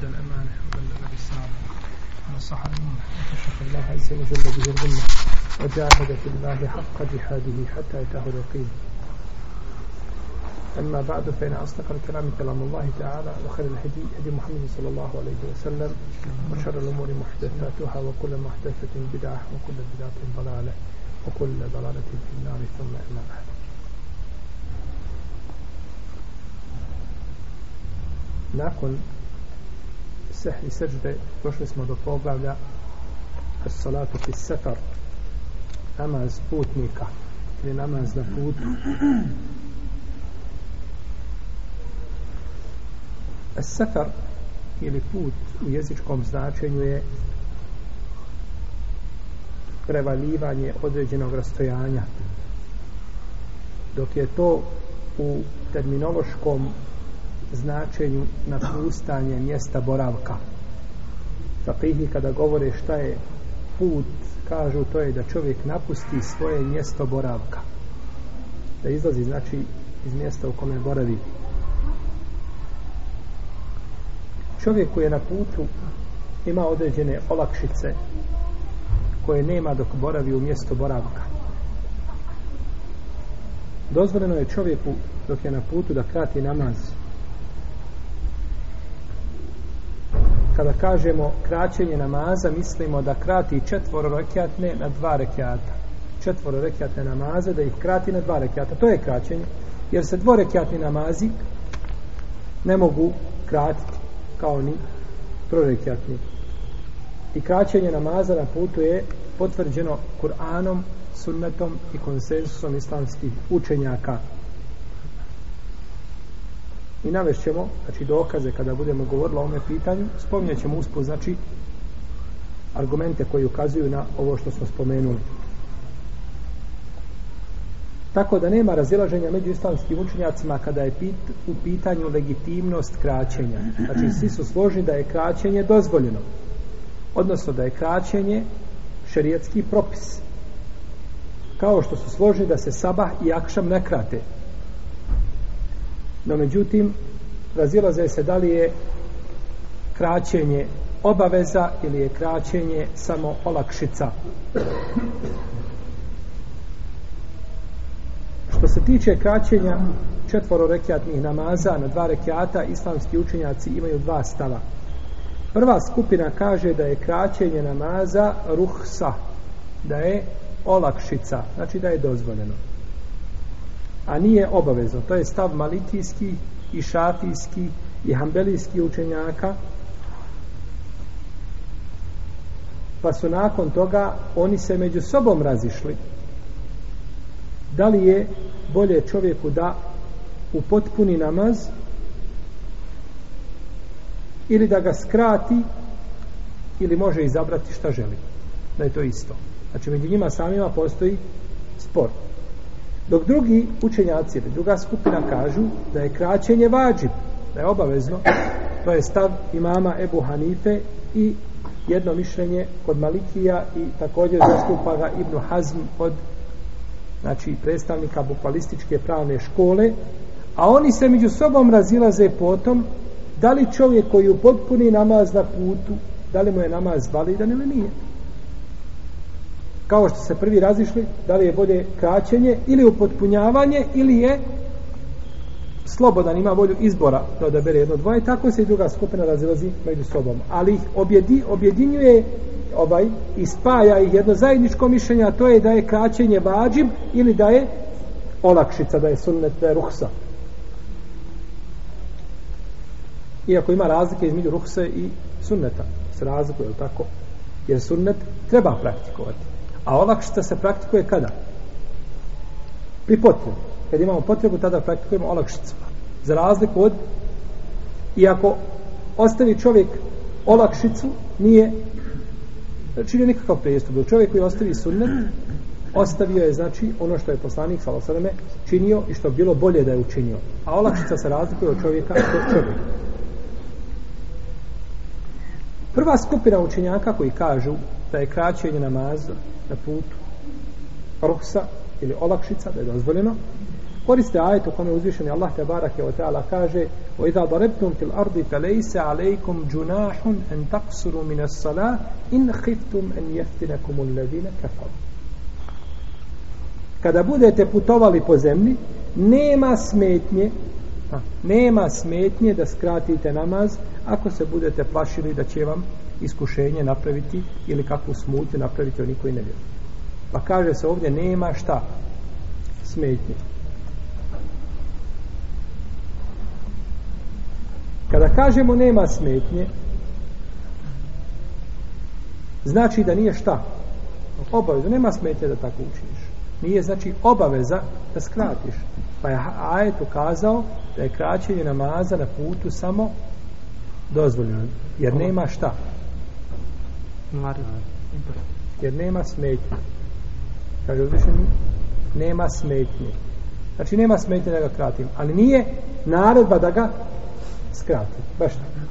أدى الأمانة وبلغ الرسالة ونصح الأمة وكشف الله عز وجل به الغمة وجاهد في الله حق جهاده حتى أتاه اليقين أما بعد فإن أصدق الكلام كلام الله تعالى وخير الهدي هدي محمد صلى الله عليه وسلم وشر الأمور محدثاتها وكل محدثة بدعة وكل بدعة ضلالة وكل ضلالة في النار ثم أما بعد نكن sehri sežde došli smo do poglavlja As-salatu fi sefer namaz putnika ili namaz na putu As-sefer ili put u jezičkom značenju je prevalivanje određenog rastojanja dok je to u terminološkom značenju napustanje mjesta boravka. Fakihi kada govore šta je put, kažu to je da čovjek napusti svoje mjesto boravka. Da izlazi, znači, iz mjesta u kome boravi. Čovjek koji je na putu ima određene olakšice koje nema dok boravi u mjesto boravka. Dozvoljeno je čovjeku dok je na putu da krati namaz. Hmm kada kažemo kraćenje namaza, mislimo da krati četvoro rekiatne na dva rekiata. Četvoro rekiatne namaze, da ih krati na dva rekiata. To je kraćenje. Jer se dvorekiatni namazi ne mogu kratiti kao ni prorekiatni. I kraćenje namaza na putu je potvrđeno Kur'anom, sunnetom i konsensusom islamskih učenjaka. I navešćemo, znači, dokaze kada budemo govorili o ovome pitanju, spominjat ćemo uspo, znači, argumente koji ukazuju na ovo što smo spomenuli. Tako da nema razilaženja među islamskim učenjacima kada je pit, u pitanju legitimnost kraćenja. Znači, svi su složni da je kraćenje dozvoljeno. Odnosno, da je kraćenje šerijetski propis. Kao što su složni da se sabah i akšam ne krate. No međutim, razilaze se da li je kraćenje obaveza ili je kraćenje samo olakšica. Što se tiče kraćenja četvoro rekiatnih namaza na dva rekiata, islamski učenjaci imaju dva stava. Prva skupina kaže da je kraćenje namaza ruhsa, da je olakšica, znači da je dozvoljeno a nije obavezno. To je stav malikijski i šafijski i hambelijski učenjaka, pa su nakon toga oni se među sobom razišli. Da li je bolje čovjeku da upotpuni namaz ili da ga skrati ili može izabrati šta želi. Da je to isto. Znači, među njima samima postoji sport. Dok drugi učenjaci ili druga skupina kažu da je kraćenje vađib, da je obavezno, to je stav imama Ebu Hanife i jedno mišljenje kod Malikija i također zastupa ga Ibnu Hazm od znači, predstavnika bukvalističke pravne škole, a oni se među sobom razilaze potom da li čovjek koji upotpuni namaz na putu, da li mu je namaz validan ili nije kao što se prvi razišli, da li je bolje kraćenje ili upotpunjavanje ili je slobodan, ima volju izbora da odabere jedno dvoje, tako se i druga skupina razilazi među sobom. Ali ih objedi, objedinjuje ovaj, i spaja ih jedno zajedničko mišljenje, a to je da je kraćenje vađib ili da je olakšica, da je sunnet, da je ruhsa. Iako ima razlike između ruhse i sunneta, se razlikuje, tako? Jer sunnet treba praktikovati. A olakšica se praktikuje kada? Pri potrebu. Kad imamo potrebu, tada praktikujemo olakšicu. Za razliku od i ako ostavi čovjek olakšicu, nije čini nikakav prijestup. Do čovjek koji ostavi sunnet, ostavio je znači ono što je poslanik Salosaleme činio i što bilo bolje da je učinio. A olakšica se razlikuje od čovjeka do čovjeka. Prva skupina učenjaka koji kažu da je kraćenje namaza na putu ruhsa ili olakšica da je dozvoljeno koriste ajet u kome uzvišen je Allah tebarak je ta'ala kaže o iza darebtum til ardi fe lejse alejkum džunahun en taksuru mine sala in hiftum en jeftinekum un ledine kefal kada budete putovali po zemlji nema smetnje a, nema smetnje da skratite namaz ako se budete plašili da će vam iskušenje napraviti ili kakvu smutnju napraviti oni koji ne vjeruju. Pa kaže se ovdje nema šta smetnje. Kada kažemo nema smetnje, znači da nije šta. Obavezno, nema smetnje da tako učiniš. Nije znači obaveza da skratiš. Pa je Ajet ukazao da je kraćenje namaza na putu samo dozvoljeno. Jer nema šta jer nema smetnje kaže uzvišen nema smetnje znači nema smetnje da ga kratim ali nije naredba da ga skratim baš tako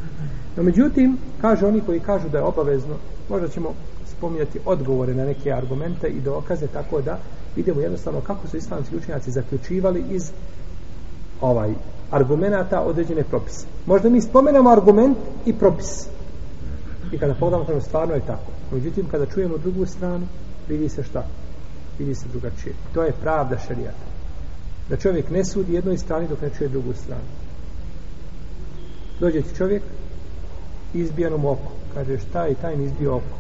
no međutim kaže oni koji kažu da je obavezno možda ćemo spominjati odgovore na neke argumente i dokaze tako da vidimo jednostavno kako su islamski učenjaci zaključivali iz ovaj argumenta određene propise možda mi spomenemo argument i propis i kada pogledamo kada stvarno je tako međutim kada čujemo drugu stranu vidi se šta vidi se drugačije to je pravda šarijata da čovjek ne sudi jednoj strani dok ne čuje drugu stranu dođe ti čovjek izbijan u moku kaže šta i taj mi izbio oko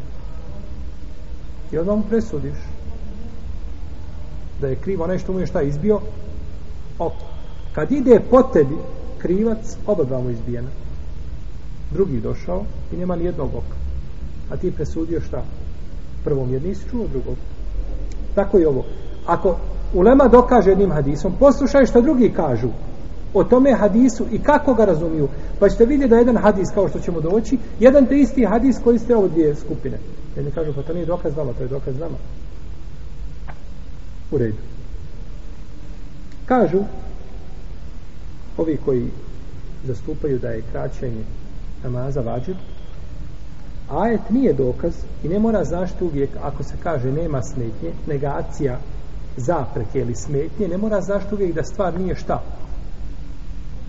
i onda mu presudiš da je krivo onaj što mu je šta izbio oko kad ide po tebi krivac oba dva mu izbijena drugi došao i nema ni jednog oka. A ti presudio šta? Prvom jer nisi čuo drugog. Tako je ovo. Ako ulema dokaže jednim hadisom, poslušaj što drugi kažu o tome hadisu i kako ga razumiju. Pa ćete vidjeti da jedan hadis, kao što ćemo doći, jedan te isti hadis koriste ovo dvije skupine. Jedni kažu, pa to nije dokaz nama, to je dokaz nama. U redu. Kažu, ovi koji zastupaju da je kraćenje namaza vađib ajet nije dokaz i ne mora znaći uvijek ako se kaže nema smetnje negacija zapreke ili smetnje ne mora znaći uvijek da stvar nije šta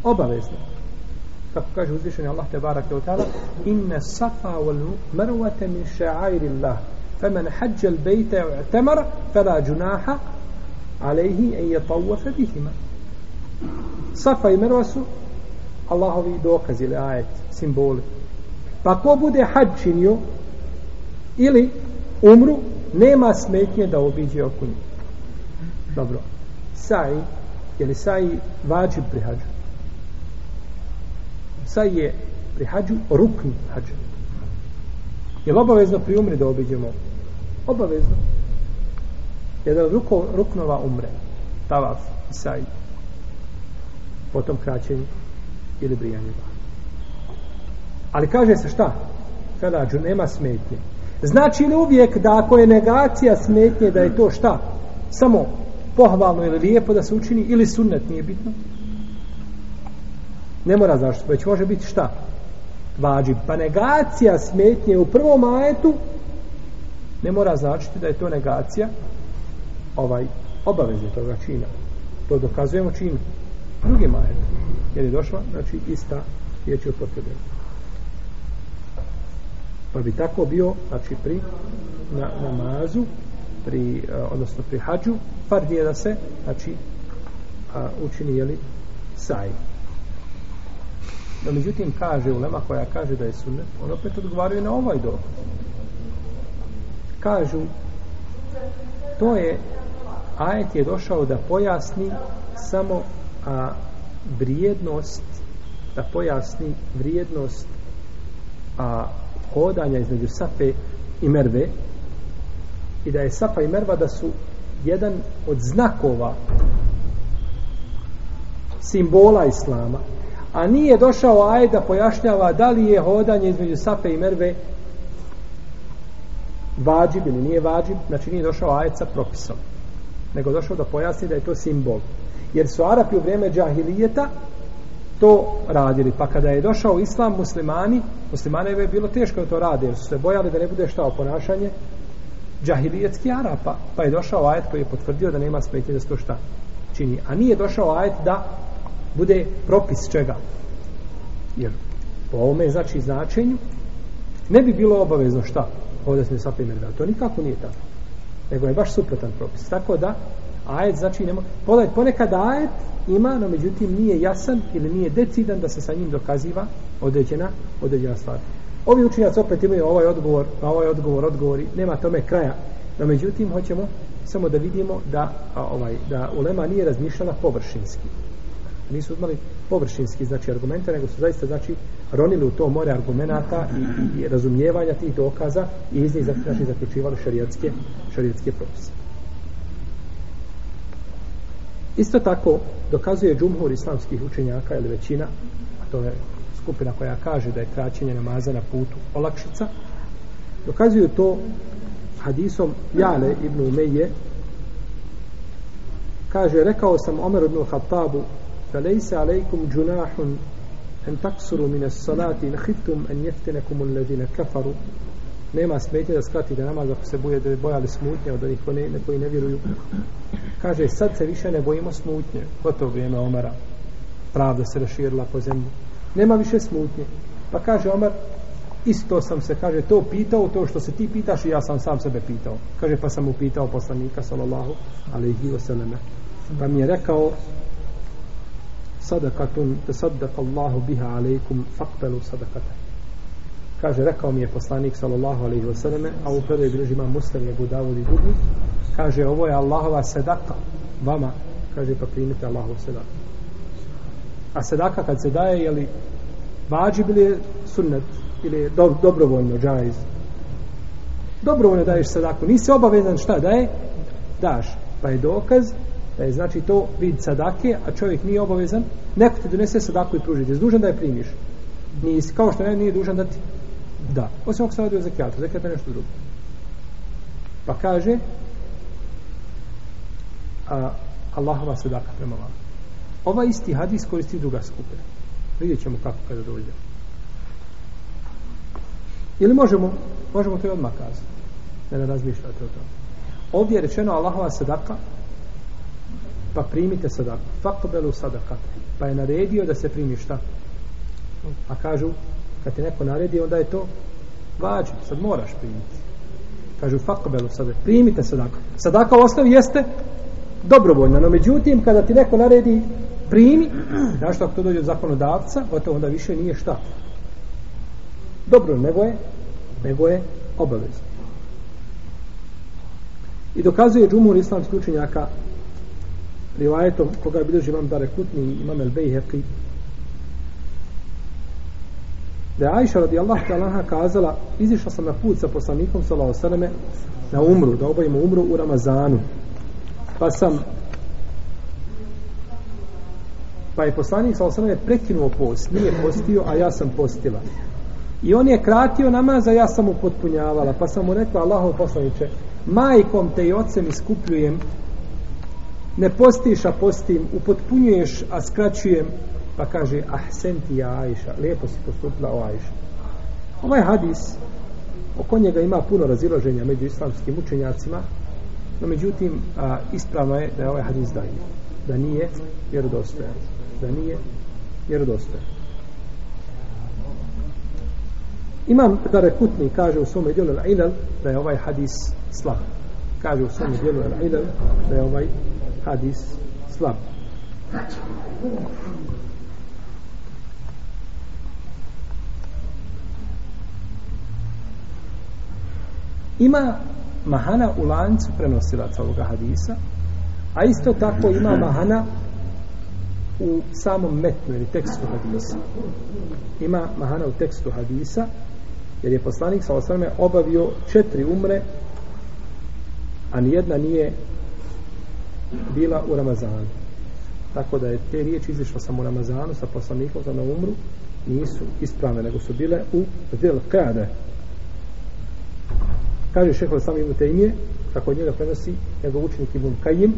obavezno kako kaže uzvišeni Allah te barake u tala inne safa wal mrvate min ša'airi Allah femen hađel bejte temar fela džunaha alejhi en je tawafe bihima safa i mrva su Allahovi dokazi ili ajet, simboli. Pa ko bude hađ činio ili umru, nema smetnje da obiđe oko njih. Dobro. Saj, je li saj vađi pri hađu? Saj je pri hađu rukni hađu. Je li obavezno pri umri da obiđemo? Obavezno. Jedan ruko, ruknova umre. Tavaf i saj. Potom kraćenje ili brijanje vani. Ali kaže se šta? Felađu, nema smetnje. Znači li uvijek da ako je negacija smetnje, da je to šta? Samo pohvalno ili lijepo da se učini, ili sunnet nije bitno? Ne mora zašto, već može biti šta? Vađi. Pa negacija smetnje u prvom ajetu ne mora značiti da je to negacija ovaj obaveze toga čina. To dokazujemo čim? Drugim ajetom jer je došla, znači, ista riječ je upotrebena. Pa bi tako bio, znači, pri na, namazu, pri, odnosno pri hađu, par nije da se, znači, a, učini, jeli, saj. No, međutim, kaže ulema koja kaže da je sunnet, on opet odgovaraju na ovaj dok. Kažu, to je, ajet je došao da pojasni samo a, vrijednost da pojasni vrijednost a hodanja između Safe i Merve i da je Safa i Merva da su jedan od znakova simbola Islama a nije došao aj da pojašnjava da li je hodanje između Safe i Merve vađib ili nije vađib znači nije došao ajed sa propisom nego došao da pojasni da je to simbol jer su Arapi u vrijeme džahilijeta to radili. Pa kada je došao islam muslimani, muslimane je bilo teško da to rade, jer su se bojali da ne bude šta oponašanje džahilijetski Arapa. Pa je došao ajet koji je potvrdio da nema smetje da se to šta čini. A nije došao ajet da bude propis čega. Jer po ovome znači značenju ne bi bilo obavezno šta ovdje smo sa primjer da to nikako nije tako nego je baš suprotan propis tako da ajet znači nema pola ponekad ajet ima no međutim nije jasan ili nije decidan da se sa njim dokaziva određena određena stvar ovi učinjaci opet imaju ovaj odgovor na ovaj odgovor odgovori nema tome kraja no međutim hoćemo samo da vidimo da a, ovaj da ulema nije razmišljala površinski nisu imali površinski znači argumente nego su zaista znači ronili u to more argumenata i, i, i razumijevanja tih dokaza i iz njih znači zaključivali šerijatske šerijatske propise Isto tako dokazuje džumhur islamskih učenjaka ili većina, a to je skupina koja kaže da je kraćenje namaza na putu olakšica, dokazuju to hadisom Jale ibn Umeje, kaže, rekao sam Omer ibn Khattabu, فَلَيْسَ عَلَيْكُمْ جُنَاحٌ أَن تَقْصُرُوا مِنَ الصَّلَاةِ إِنْ خِفْتُمْ أَن يَفْتِنَكُمُ الَّذِينَ كَفَرُوا nema smetje da skrati da namaz ako se buje da bojali smutnje od onih koji ne, koji ne vjeruju kaže sad se više ne bojimo smutnje ko to vrijeme Omara pravda se raširila po zemlji nema više smutnje pa kaže Omar isto sam se kaže to pitao to što se ti pitaš i ja sam sam sebe pitao kaže pa sam upitao poslanika sallallahu alejhi ve selleme pa mi je rekao sadakatun tasaddaqa Allahu biha alejkum faqbalu sadakatan kaže rekao mi je poslanik sallallahu alejhi ve selleme a u prvoj bilježi ima muslim je budavud i drugi kaže ovo je Allahova sedaka vama kaže pa primite Allahov sedaka a sedaka kad se daje je li vađi bili sunnet ili je do, dobrovoljno džajz dobrovoljno daješ sadaku nisi obavezan šta daje daš pa je dokaz da je znači to vid sadake a čovjek nije obavezan neko ti donese sadaku i pruži ti zdužan da je primiš nisi kao što ne nije dužan da ti Da, osim ako se radi o zekijatu, zekijat je nešto drugo. Pa kaže, a, Allahova sadaka prema vama. Ova isti hadis koristi druga skupina. Vidjet ćemo kako kada dođe. Ili možemo, možemo to i odmah kazati. Da ne razmišljate o tom. Ovdje je rečeno Allahova sadaka, pa primite sadaku. Fakobelu sadaka. Pa je naredio da se primi šta? A kažu, kad te neko naredi, onda je to vađu, sad moraš primiti. Kažu, fakbelu sada, primite sadaka. Sadaka u osnovi jeste dobrovoljna, no međutim, kada ti neko naredi, primi, znaš što, ako to dođe od zakonodavca, o to onda više nije šta. Dobro, nego je, nego je obavezno. I dokazuje džumur islamski učenjaka rivajetom koga je bilo živam dare kutni imam el bejheqi da je Ajša radijallahu ta'ala kazala izišla sam na put sa poslanikom sallahu sallame na umru, da obavimo umru u Ramazanu pa sam pa je poslanik sallahu sallame prekinuo post nije postio, a ja sam postila i on je kratio namaz a ja sam mu potpunjavala pa sam mu rekla Allahov poslaniče majkom te i ocem iskupljujem ne postiš a postim upotpunjuješ a skraćujem pa kaže ahsenti ja Ajša, lijepo si postupila o Ajša. Ovaj hadis, oko njega ima puno razilaženja među islamskim učenjacima, no međutim, a, ispravno je da je ovaj hadis daji, da nije vjerodostojan, da nije vjerodostojan. Imam Dare Kutni kaže u svome djelu al-ilal da je ovaj hadis slab. Kaže u svome djelu al-ilal da je ovaj hadis slab. ima mahana u lancu prenosilaca ovoga hadisa a isto tako ima mahana u samom metnu ili tekstu hadisa ima mahana u tekstu hadisa jer je poslanik sa osvrme obavio četiri umre a nijedna nije bila u Ramazanu tako da je te riječi izišla samo u Ramazanu sa poslanikom za na umru nisu ispravne nego su bile u Zilkade kaže šehol sam imu tejmije kako njega prenosi njegov učenik Ibn Kajim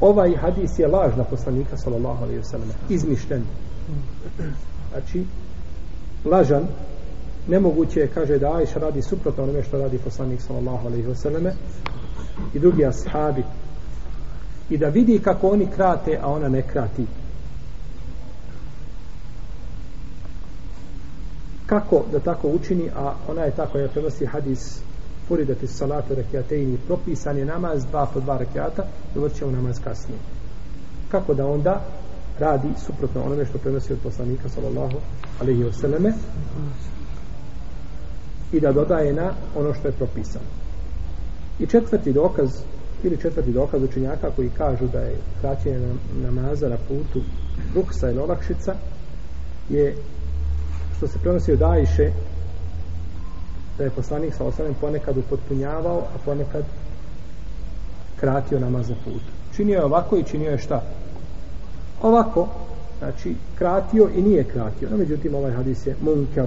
ovaj hadis je laž na poslanika sallallahu alaihi wasallam izmišljen znači lažan nemoguće je kaže da Aisha radi suprotno onome što radi poslanik sallallahu alaihi wasallam i drugi ashabi i da vidi kako oni krate a ona ne krati kako da tako učini, a ona je ta koja prenosi hadis furidati salatu rekiatejni, propisan je namaz dva po dva rekiata, dovolit ćemo namaz kasnije. Kako da onda radi suprotno onome što prenosi od poslanika sallallahu alaihi wasallame i da dodaje na ono što je propisano. I četvrti dokaz ili četvrti dokaz učenjaka koji kažu da je kraćenje namaza na putu ruksa ili olakšica je što se prenosi od Ajše da je poslanik sa osanem ponekad upotpunjavao a ponekad kratio namaz za put činio je ovako i činio je šta ovako znači kratio i nije kratio no, međutim ovaj hadis je munkar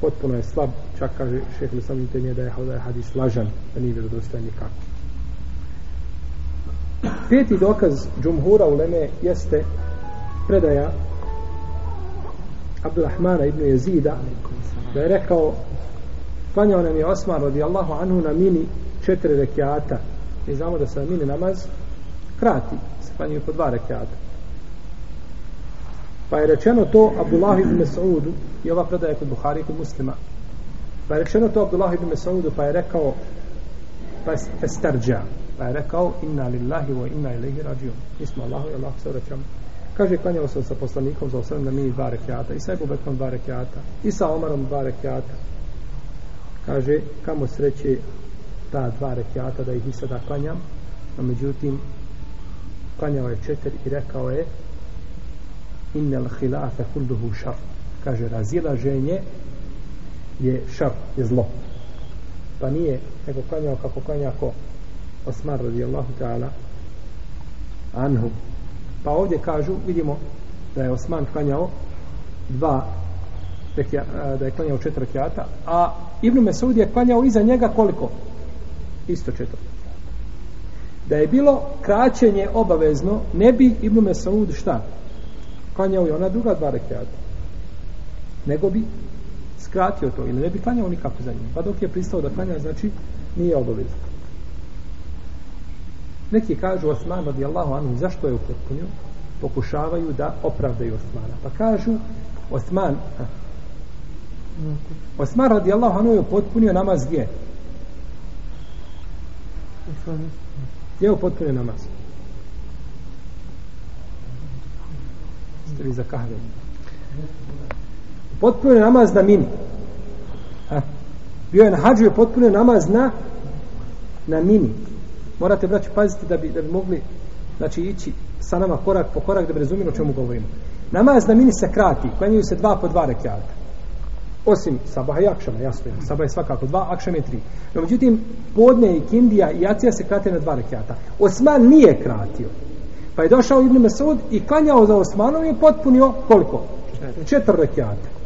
potpuno je slab čak kaže šeheh Lusam Intenije da je ovaj hadis lažan da nije vjerodostaj nikako peti dokaz džumhura u Leme jeste predaja Abdulrahmana ibn Jezida da je rekao klanjao nam je Osmar radijallahu anhu na mini četiri rekiata i znamo da se na mini namaz krati, se klanjuje po dva rekiata pa je rečeno to Abdullah ibn Mesaudu i ova predaja kod Buhari i kod muslima pa je rečeno to Abdullah ibn Mesaudu pa je rekao pa je pa je rekao inna lillahi wa inna ilaihi rađiun mi smo Allahu i Allahu se vraćamo Kaže, klanjao sam sa poslanikom za osam na mi dva rekiata, i sa Ebu Bekrom dva rekiata, i sa Omarom dva rekiata. Kaže, kamo sreće ta dva rekiata da ih i sada klanjam, a međutim, klanjao je četiri i rekao je, innel hilafe kulduhu šar. Kaže, razilaženje je šar, je zlo. Pa nije, nego klanjao kako klanja ko Osmar radijallahu ta'ala anhu Pa ovdje kažu, vidimo da je Osman klanjao dva da je klanjao četiri rakijata, a Ibn Mesud je klanjao iza njega koliko? Isto četiri. Da je bilo kraćenje obavezno, ne bi Ibn Mesud šta? Klanjao je ona druga dva rakijata. Nego bi skratio to ili ne bi klanjao nikako za njim. Pa dok je pristao da klanja, znači nije obavezno. Neki kažu Osman radijallahu anhu zašto je upotpunio? Pokušavaju da opravdaju Osmana. Pa kažu Osman eh. Osman radijallahu anhu je upotpunio namaz gdje? Gdje je upotpunio namaz? Ste vi zakahveni? Upotpunio je namaz na mini. Eh. Bio je na hađu i upotpunio namaz na na mini morate braći paziti da bi, da bi mogli znači ići sa nama korak po korak da bi razumijeli o čemu govorimo namaz na mini se krati, klanjuju se dva po dva rekiata osim sabaha i akšama jasno je, sabaha je svakako dva, akšama je tri no međutim, podne i kindija i acija se krate na dva rekiata Osman nije kratio pa je došao Ibn Mesud i klanjao za Osmanom i potpunio koliko? četiri rekiata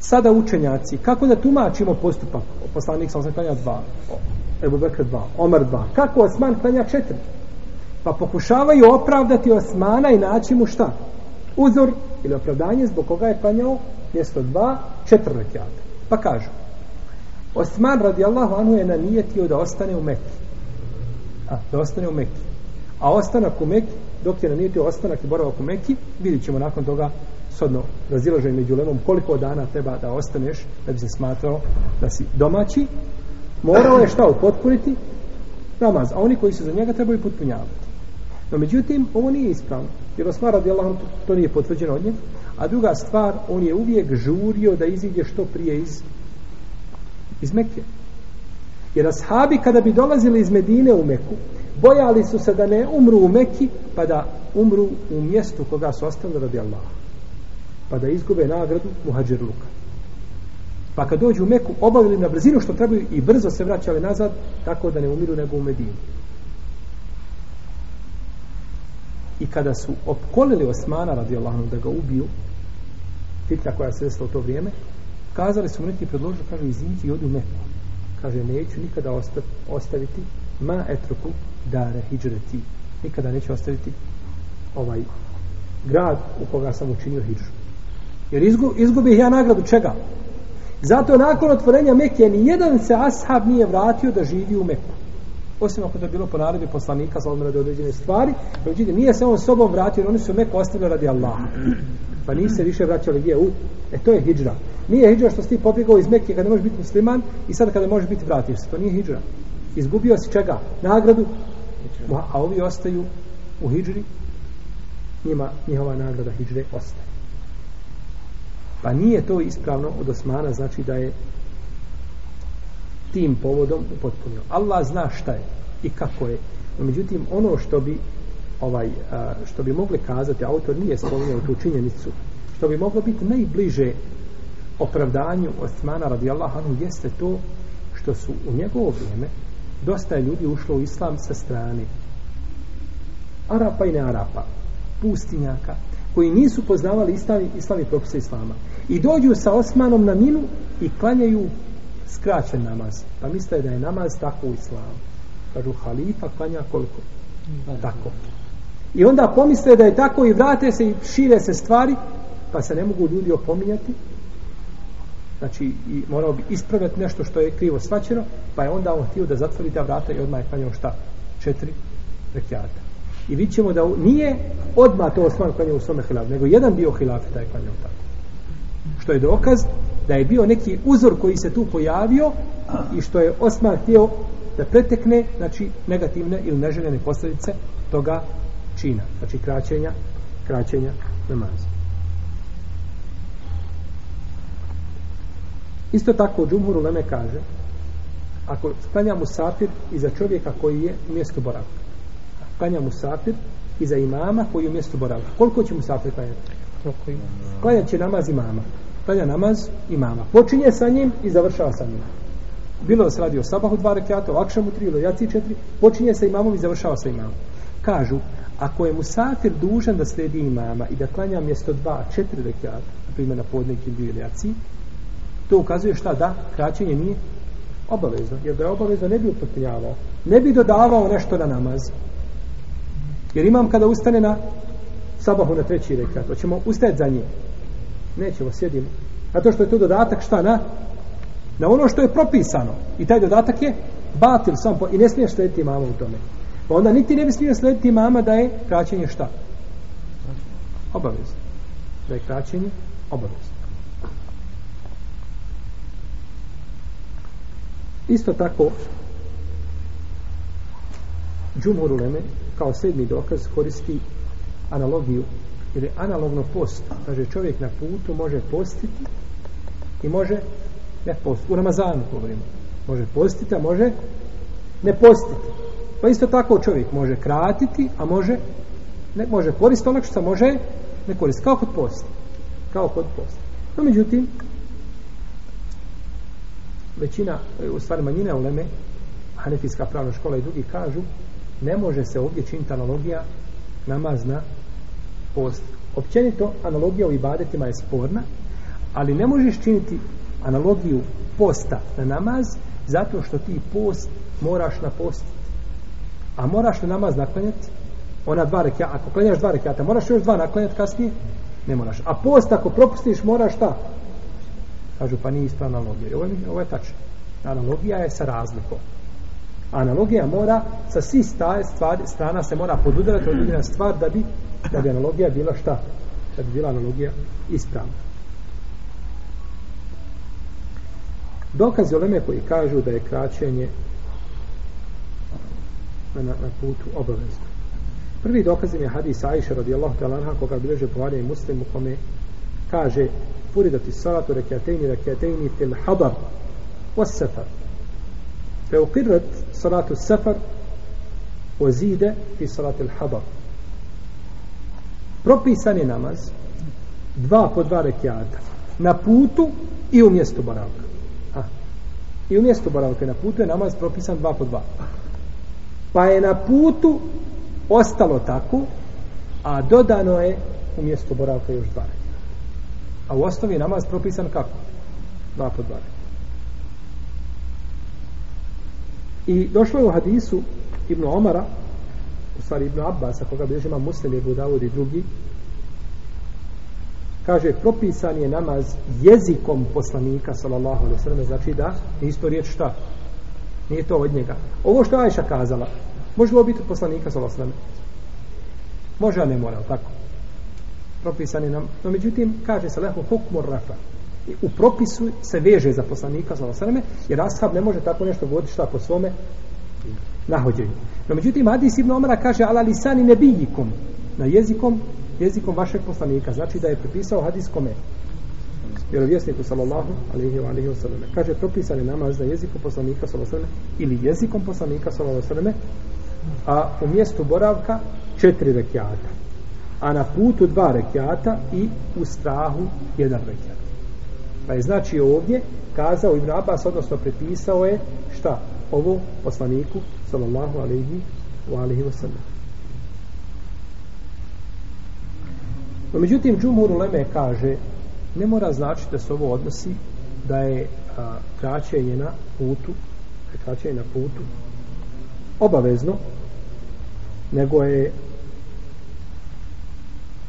sada učenjaci, kako da tumačimo postupak poslanik sam se klanja dva Ebu Bekr 2, Omer 2. Kako Osman klanja 4? Pa pokušavaju opravdati Osmana i naći mu šta? Uzor ili opravdanje zbog koga je klanjao mjesto 2, 4 rekiata. Pa kažu, Osman radijallahu anhu je nanijetio da ostane u Mekke. A, da ostane u Mekke. A ostanak u Mekke, dok je nanijetio ostanak i boravak u Mekke, vidit ćemo nakon toga sodno razilaženje među lemom koliko dana treba da ostaneš da bi se smatrao da si domaći morao je šta upotpuniti namaz, a oni koji su za njega trebaju potpunjavati. No međutim, ovo nije ispravno, jer osma radi Allahom to, to nije potvrđeno od nje, a druga stvar, on je uvijek žurio da izidje što prije iz, iz Mekke. Jer ashabi kada bi dolazili iz Medine u Meku, bojali su se da ne umru u Meki, pa da umru u mjestu koga su ostavili radi Allaha. Pa da izgube nagradu muhađer Luka. Pa kad dođu u Meku, obavili na brzinu što trebaju i brzo se vraćali nazad, tako da ne umiru nego u Medinu. I kada su opkolili Osmana radi Allahom da ga ubiju, fitna koja se desila u to vrijeme, kazali su mu neki predložili, kaže, izinci i odi u Meku. Kaže, neću nikada ostaviti ma etruku dare hijđreti. Nikada neću ostaviti ovaj grad u koga sam učinio hijđu. Jer izgubi ja nagradu čega? Zato nakon otvorenja Mekije ni jedan se ashab nije vratio da živi u Meku. Osim ako to je bilo po naredbi poslanika za odmrade određene stvari, međutim nije se on sobom vratio, oni su Meku ostavili radi Allaha. Pa nisi se više vraćali gdje u e to je hidžra. Nije hidžra što si ti pobjegao iz Mekije kada možeš biti musliman i sad kada možeš biti vratio se, to nije hidžra. Izgubio si čega? Nagradu. A ovi ostaju u hidžri. Njima njihova nagrada hidžre ostaje. Pa nije to ispravno od Osmana, znači da je tim povodom upotpunio. Allah zna šta je i kako je. No, međutim, ono što bi ovaj, što bi mogli kazati, autor nije spominjao tu činjenicu, što bi moglo biti najbliže opravdanju Osmana radi Allah, jeste to što su u njegovo vrijeme dosta je ljudi ušlo u islam sa strane Arapa i ne Arapa, pustinjaka, koji nisu poznavali islami, islami propise islama. I dođu sa Osmanom na minu i klanjaju skraćen namaz. Pa misle da je namaz tako u islamu. Kažu, halifa klanja koliko? Tako. I onda pomisle da je tako i vrate se i šire se stvari, pa se ne mogu ljudi opominjati. Znači, i morao bi ispravljati nešto što je krivo svačeno, pa je onda on htio da zatvori ta vrata i odmah je klanjao šta? Četiri rekiata. I vidit ćemo da nije odmah to Osman klanjao u svome hilafu, nego jedan bio hilafu taj klanjao tako. Što je dokaz da je bio neki uzor koji se tu pojavio i što je Osman htio da pretekne znači, negativne ili neželjene posljedice toga čina. Znači kraćenja, kraćenja namaza. Isto tako Džumhur Leme kaže ako klanjamo safir i za čovjeka koji je mjesto boravka klanja musafir i za imama koji u mjestu boravka. Koliko će musafir klanjati? Koliko ima? Klanja će namaz imama. Klanja namaz imama. Počinje sa njim i završava sa njim. Bilo da se radi o sabahu dva rekiata, o akšamu tri ili o jaci četiri, počinje sa imamom i završava sa imamom. Kažu, ako je musafir dužan da sledi imama i da klanja mjesto dva, četiri rekiata, na primjer na podnik ili ili jaci, to ukazuje šta da, kraćenje nije obavezno. Jer da je obavezno, ne bi upotrijavao. Ne bi dodavao nešto na namazu. Jer imam kada ustane na sabahu na treći rekat, hoćemo ustajati za njim. Nećemo, sjedimo. A to što je to dodatak, šta na? Na ono što je propisano. I taj dodatak je batil sam po, i ne smiješ slediti mama u tome. Pa onda niti ne bi smio slediti mama da je kraćenje šta? Obavezno. Da je kraćenje obavezno. Isto tako džumur u kao sedmi dokaz koristi analogiju ili analogno post kaže čovjek na putu može postiti i može ne post u Ramazanu govorimo može postiti a može ne postiti pa isto tako čovjek može kratiti a može ne može koristiti onak što može ne koristiti kao kod posta kao kod posta no međutim većina u stvari manjina uleme Hanefijska pravna škola i drugi kažu ne može se ovdje činiti analogija namaz na post. Općenito, analogija u ibadetima je sporna, ali ne možeš činiti analogiju posta na namaz zato što ti post moraš na post. A moraš na namaz naklanjati ona dva rekiata. Ako klanjaš dva rekiata, moraš još dva naklanjati kasnije? Ne moraš. A post ako propustiš, moraš šta? Kažu, pa nije isto analogija. Ovo je, ovo je tačno. Analogija je sa razlikom analogija mora sa svi staje stvari strana se mora podudarati od jedna stvar da bi da bi analogija bila šta da bi bila analogija ispravna dokaz je oleme koji kažu da je kraćenje na, na putu obavezno prvi dokaz je hadis Aisha radijallahu ta'ala anha koga bileže povarja i muslim u kome kaže puri da ti salatu rekatejni rekatejni fil hadar wa safar fe uqirrat salatu sefar o zide fi salati l-habar propisan je namaz dva po dva rekiata na putu i u mjestu boravka a, i u mjestu boravka na putu je namaz propisan dva po dva pa je na putu ostalo tako a dodano je u mjestu boravka još dva rekiata a u osnovi je namaz propisan kako? dva po dva rekiata I došlo je u hadisu Ibnu Omara, u stvari Ibnu Abbas, a koga bilježi ima muslim, je Budavod i drugi, kaže, propisan je namaz jezikom poslanika, sallallahu alaihi sallam, znači da, nije isto riječ šta, nije to od njega. Ovo što Ajša kazala, može li biti poslanika, sallallahu alaihi sallam? Može, a ne mora, tako? Propisan je namaz. No, međutim, kaže se, lehu hukmur rafa, u propisu se veže za poslanika za osreme, jer ashab ne može tako nešto voditi šta po svome nahođenju. No međutim, Hadis ibn Omara kaže, ala lisani ne bijikom, na jezikom, jezikom vašeg poslanika, znači da je prepisao Hadis kome? Vjerovjesniku, sallallahu alaihi wa alaihi wa Kaže, propisan je namaz na jeziku poslanika, sallallahu alaihi wa ili jezikom poslanika, sallallahu alaihi a u mjestu boravka četiri rekiata, a na putu dva rekiata i u strahu jedan rekiata. Pa je znači ovdje kazao Ibn Abbas, odnosno prepisao je šta? Ovo poslaniku, sallallahu alaihi wa alaihi wa sallam. No, međutim, Džumhur Leme kaže, ne mora značiti da se ovo odnosi da je a, kraćenje na putu, kraćenje na putu, obavezno, nego je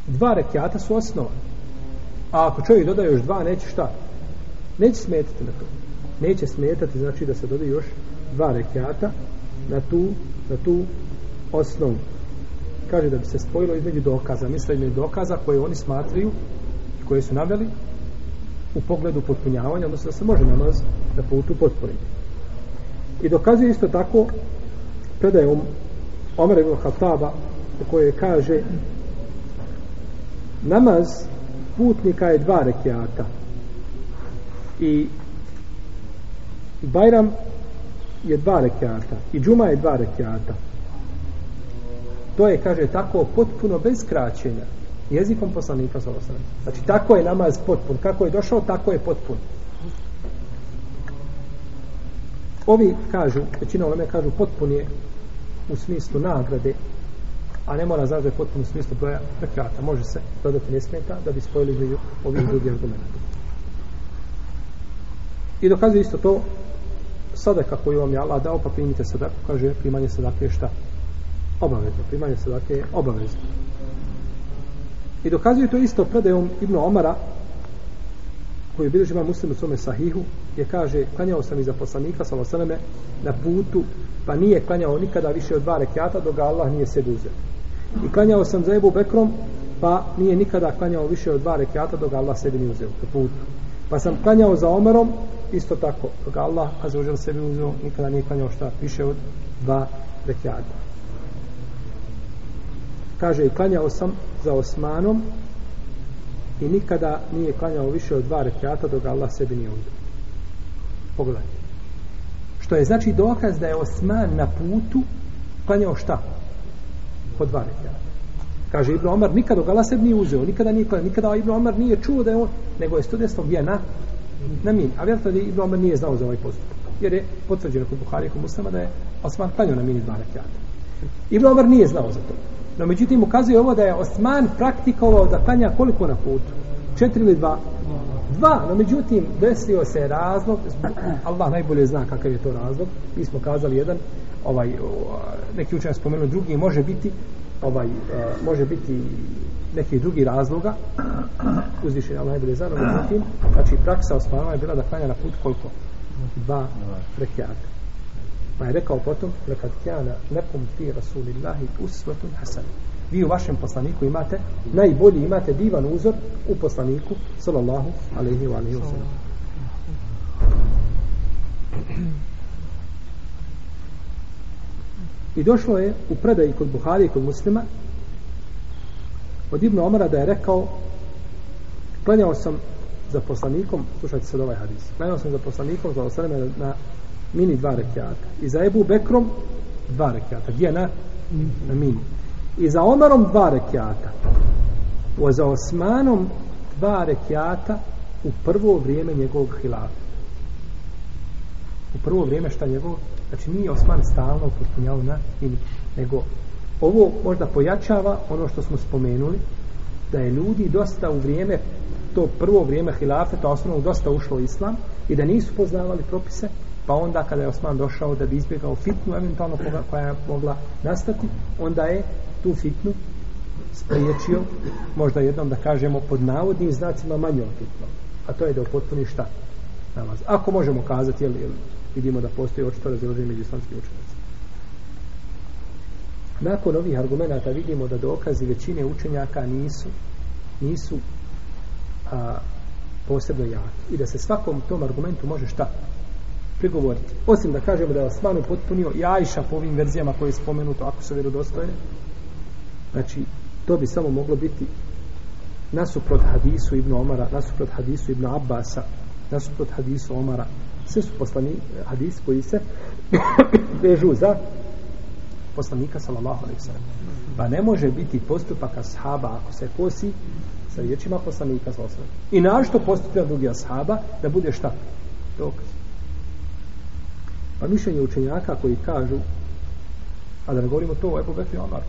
dva rekiata su osnova. A ako čovjek dodaje još dva, neće šta? neće smetati na to neće smetati znači da se dodaje još dva rekiata na tu, na tu osnovu kaže da bi se spojilo između dokaza misle između dokaza koje oni smatraju koje su naveli u pogledu potpunjavanja odnosno da se može namaz da putu potpuni i dokazuje isto tako predajom Omer ibn Khattaba u kojoj kaže namaz putnika je dva rekiata i Bajram je dva rekiata i Džuma je dva rekiata to je kaže tako potpuno bez kraćenja jezikom poslanika Zolosan. znači tako je namaz potpun kako je došao tako je potpun ovi kažu većina ovome kažu potpun je u smislu nagrade a ne mora znači da je potpuno u smislu broja rekiata može se dodati ne smeta da bi spojili među ovih drugih argumenta I dokazuje isto to sadaka koju vam je Allah dao, pa primite sadaku, kaže primanje sadake je šta? Obavezno, primanje sadake je obavezno. I dokazuje to isto predajom Ibnu Omara, koji je bilo živan muslim u svome sahihu, je kaže, klanjao sam iza poslanika, sa osaneme, na putu, pa nije klanjao nikada više od dva rekiata, dok ga Allah nije sebi uzeo. I klanjao sam za Ebu Bekrom, pa nije nikada klanjao više od dva rekiata, dok ga Allah sebi nije uzeo, na putu. Pa sam klanjao za Omarom, isto tako dok Allah a za ožel sebi uzeo nikada nije klanjao šta više od dva rekiata kaže i klanjao sam za Osmanom i nikada nije klanjao više od dva rekiata dok Allah sebi nije uzeo pogledajte što je znači dokaz da je Osman na putu klanjao šta po dva rekiata Kaže Ibn Omar, nikada ga Allah sebi nije uzeo, nikada nije nikada Ibn Omar nije čuo da je on, nego je studijestom je na na min. A vjerojatno da Ibn Omar nije znao za ovaj postupak. Jer je potvrđeno kod Buhari i kod Muslima da je Osman klanio na min iz dva Ibn Omar nije znao za to. No međutim ukazuje ovo da je Osman praktikovao da klanja koliko na putu? Četiri ili dva? Dva. No međutim desio se razlog, Allah najbolje zna kakav je to razlog. Mi smo kazali jedan, ovaj, neki učenje spomenuo drugi, može biti ovaj, može biti neki drugi razloga uzvišenja Allah najbolje zna međutim, znači praksa Osmanova je bila da klanja na put koliko? Ba znači, rekiata pa je rekao potom lekad kjana nekom ti rasulillahi usvetun hasan vi u vašem poslaniku imate najbolji imate divan uzor u poslaniku sallallahu alaihi wa alaihi wa I došlo je u predaji kod Buhari i kod muslima od Ibnu Omara da je rekao klanjao sam za poslanikom, slušajte sad ovaj hadis, klanjao sam za poslanikom za osreme na mini dva rekiata. I za Ebu Bekrom dva rekiata. Gdje na? Na mini. I za Omarom dva rekiata. O za Osmanom dva rekiata u prvo vrijeme njegovog hilafa. U prvo vrijeme šta njegov... Znači nije Osman stalno potpunjao na mini, nego ovo možda pojačava ono što smo spomenuli da je ljudi dosta u vrijeme to prvo vrijeme hilafeta osnovno dosta ušlo u islam i da nisu poznavali propise pa onda kada je Osman došao da bi izbjegao fitnu eventualno koga, koja je mogla nastati onda je tu fitnu spriječio možda jednom da kažemo pod navodnim znacima manjom fitnom a to je da upotpuni šta namaz ako možemo kazati jel, jel, vidimo da postoji očito razilaženje među islamskim učenjima Nakon ovih argumenta vidimo da dokazi većine učenjaka nisu nisu a, posebno jaki i da se svakom tom argumentu može šta prigovoriti. Osim da kažemo da je Osman potpunio i Ajša po ovim verzijama koje je spomenuto, ako su vjerodostojne, znači, to bi samo moglo biti nasuprot hadisu Ibn Omara, nasuprot hadisu Ibn Abasa, nasuprot hadisu Omara, sve su poslani hadis koji se vežu za poslanika sallallahu alejhi ve sellem. Pa ne može biti postupak ashaba ako se kosi sa riječima poslanika sallallahu alejhi ve sellem. I na što postupak drugih ashaba da bude šta? Dok. Pa mišljenje učenjaka koji kažu a da ne govorimo to o Ebu Bekri Omar.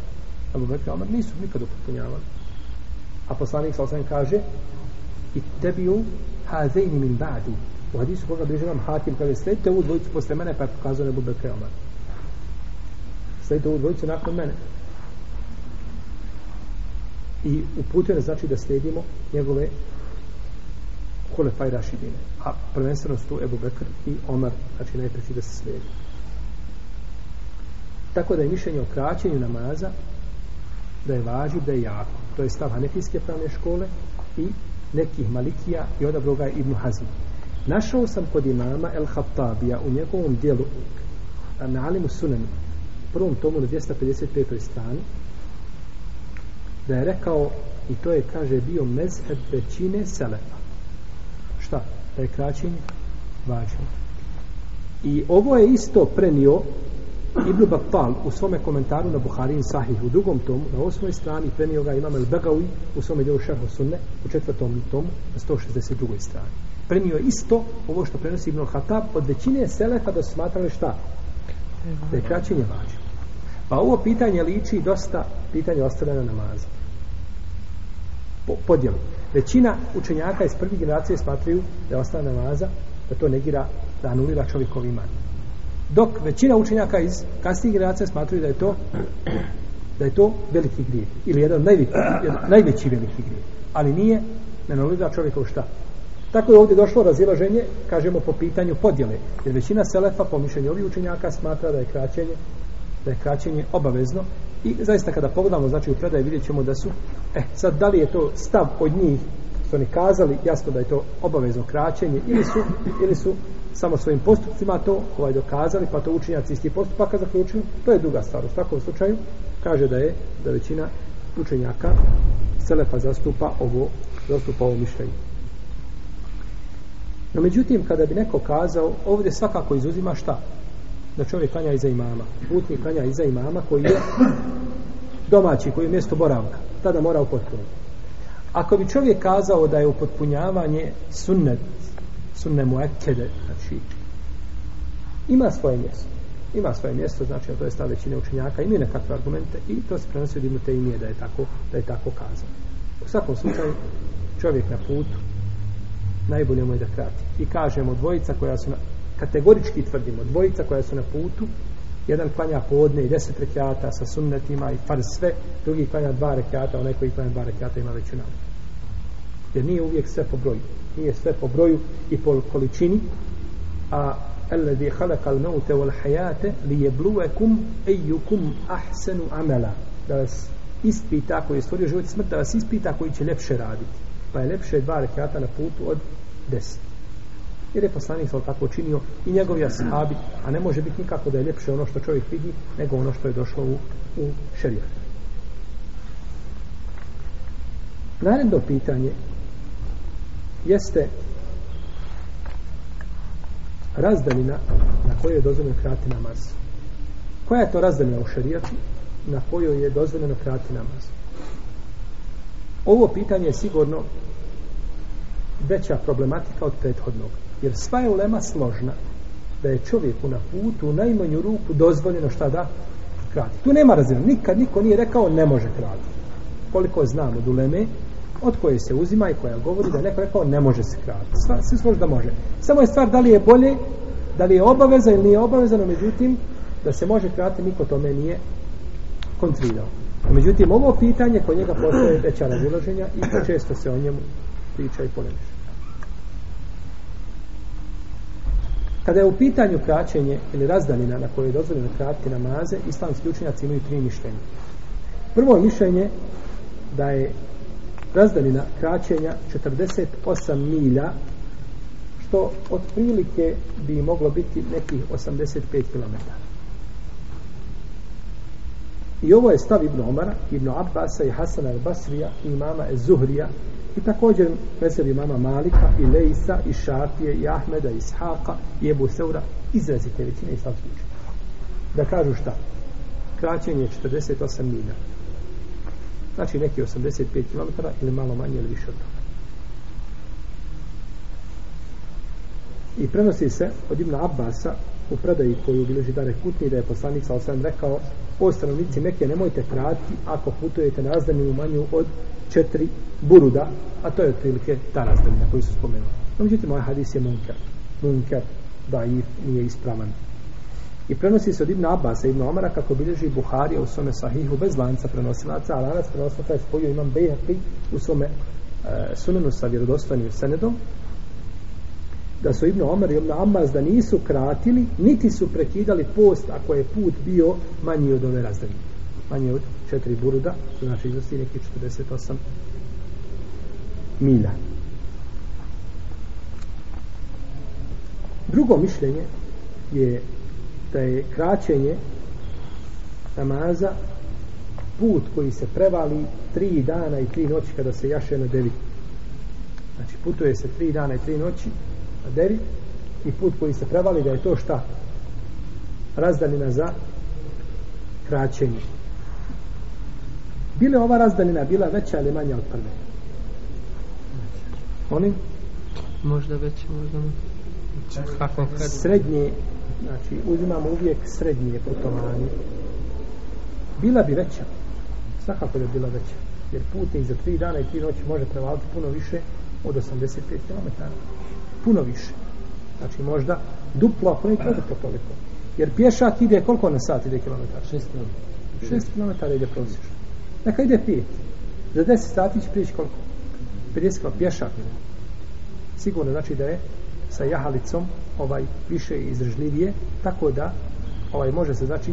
Ebu Bekri Omar nisu nikad upotpunjavali. A poslanik sallallahu alejhi kaže i tebi u hazeini min ba'di. U hadisu koga bliže vam hakim kaže sledite ovu dvojicu posle mene pa je pokazano Ebu Bekri Omar slijedite ovu dvojicu nakon mene. I uputio nas znači da slijedimo njegove Hulefaj Rašidine. A prvenstveno su tu Ebu Bekr i Omar, znači najpreći da se slijedi. Tako da je mišljenje o kraćenju namaza da je važno da je jako. To je stav Hanefijske pravne škole i nekih Malikija i odabro ga Ibn Hazim. Našao sam kod imama El Khattabija u njegovom dijelu na Alimu Sunanima prvom tomu na 255. strani da je rekao i to je kaže bio mezheb većine selefa šta? da je kraćenje važno i ovo je isto prenio Ibn Bakpal u svome komentaru na Buharin Sahih u drugom tomu, na osmoj strani prenio ga Imam al-Bagawi u svome djelu Šarho Sunne u četvrtom tomu na 162. strani prenio isto ovo što prenosi Ibn Khattab od većine selefa da su smatrali šta? Da je kraćenje važno. Pa ovo pitanje liči dosta pitanje ostavljena namaza. Po, podjel. Većina učenjaka iz prvih generacije smatraju da je ostavljena namaza, da to negira, da anulira čovjekov iman. Dok većina učenjaka iz kasnijih generacija smatraju da je to da je to veliki grijeh. Ili jedan najveći, najveći veliki grijeh. Ali nije ne anulira čovjekov šta. Tako je ovdje došlo razilaženje, kažemo, po pitanju podjele. Jer većina selefa, po mišljenju ovih učenjaka, smatra da je kraćenje da je kraćenje obavezno i zaista kada pogledamo znači u predaje vidjet ćemo da su e, eh, sad da li je to stav od njih što oni kazali, jasno da je to obavezno kraćenje ili su, ili su samo svojim postupcima to ovaj dokazali pa to učinjaci isti postupaka zaključili to je druga stvar, u takvom slučaju kaže da je da većina učenjaka Selefa zastupa ovo zastupa ovo mišljenje no međutim kada bi neko kazao ovdje svakako izuzima šta da čovjek klanja iza imama. Putnik klanja iza imama koji je domaći, koji je mjesto boravka. Tada mora upotpuniti. Ako bi čovjek kazao da je upotpunjavanje sunnet, sunnet mu ekede, znači, ima svoje mjesto. Ima svoje mjesto, znači, to je stav većine učenjaka, imaju nekakve argumente i to se prenosi od imute i nije da je tako, da je tako kazao. U svakom slučaju, čovjek na putu, najbolje mu je da krati. I kažemo, dvojica koja su na, kategorički tvrdimo, dvojica koja su na putu, jedan klanja podne i deset rekiata sa sunnetima i far sve, drugi klanja dva rekiata, onaj koji klanja dva rekiata ima veću nadu. Jer nije uvijek sve po broju. Nije sve po broju i po količini, a الذي خلق الموت والحياة ليبلوكم أيكم أحسن عملا da vas ispita koji je stvorio život i smrt da vas ispita koji će lepše raditi pa je lepše dva rekata na putu od deset jer je poslanik sal tako činio i njegovi ashabi, a ne može biti nikako da je ljepše ono što čovjek vidi, nego ono što je došlo u, u šerijat. Naredno pitanje jeste razdaljina na kojoj je dozvoljeno krati namaz. Koja je to razdaljina u šarijatu na kojoj je dozvoljeno krati namaz? Ovo pitanje je sigurno veća problematika od prethodnog jer sva je ulema složna da je čovjeku na putu u najmanju ruku dozvoljeno šta da kradi. Tu nema razine. Nikad niko nije rekao ne može kraditi. Koliko znam od uleme, od koje se uzima i koja govori da je neko rekao ne može se kraditi. Sva, svi složi da može. Samo je stvar da li je bolje, da li je obaveza ili nije obavezano, međutim, da se može kraditi, niko tome nije kontrirao. Međutim, ovo pitanje kod njega postoje veća razilaženja i često se o njemu priča i polemiša. Kada je u pitanju kraćenje ili razdaljina na kojoj je dozvoljeno kratiti namaze, islamski učenjaci imaju tri mišljenja. Prvo je mišljenje da je razdaljina kraćenja 48 milja, što otprilike bi moglo biti nekih 85 km. I ovo je stav Ibn Omara, Ibn Abbasa i Hasan al-Basrija i imama Ez-Zuhrija I također mesevi mama Malika i Leisa i Šafije i Ahmeda i Ishaqa i Ebu Seura izrazite većine islamske učenje. Da kažu šta? Kraćenje je 48 milja. Znači neki 85 km ili malo manje ili više od toga. I prenosi se od Ibn Abbasa u predaji koju bilo židare kutni da je poslanik sa osam rekao o stanovnici Mekke nemojte trati ako putujete na razdanju manju od četiri buruda, a to je otprilike ta razdanja koju su spomenuli. No, međutim, ovaj hadis je munker. Munker, da, i nije ispravan. I prenosi se od Ibn Abbas i Ibn Omara kako bilježi Buhari u svome sahihu bez lanca prenosilaca, a lanac prenosilaca je spojio imam Bejhaki u svome uh, e, sunanu sa vjerodostojnim senedom, da su Ibnu Omer i Ibnu Abbas da nisu kratili, niti su prekidali post ako je put bio manji od ove razdaljine. Manji od četiri buruda, to znači iznosi neki 48 mila. Drugo mišljenje je da je kraćenje namaza put koji se prevali tri dana i tri noći kada se jaše na devi. Znači putuje se tri dana i tri noći kaderi i put koji se prevali da je to šta razdaljina za kraćenje bile ova razdaljina bila veća ili manja od prve oni možda veća možda kako srednje znači uzimamo uvijek srednje putovanje bila bi veća svakako je bila veća jer putnik za tri dana i tri noći može prevaliti puno više od 85 km puno više. Znači možda duplo, ako ne toliko toliko. Jer pješak ide koliko na sat ide kilometar? 6 6 km ide prosječno. Neka ide 5. Za 10 sati će prijeći koliko? 50 km pješak. Sigurno znači da je sa jahalicom ovaj više izdržljivije, tako da ovaj može se znači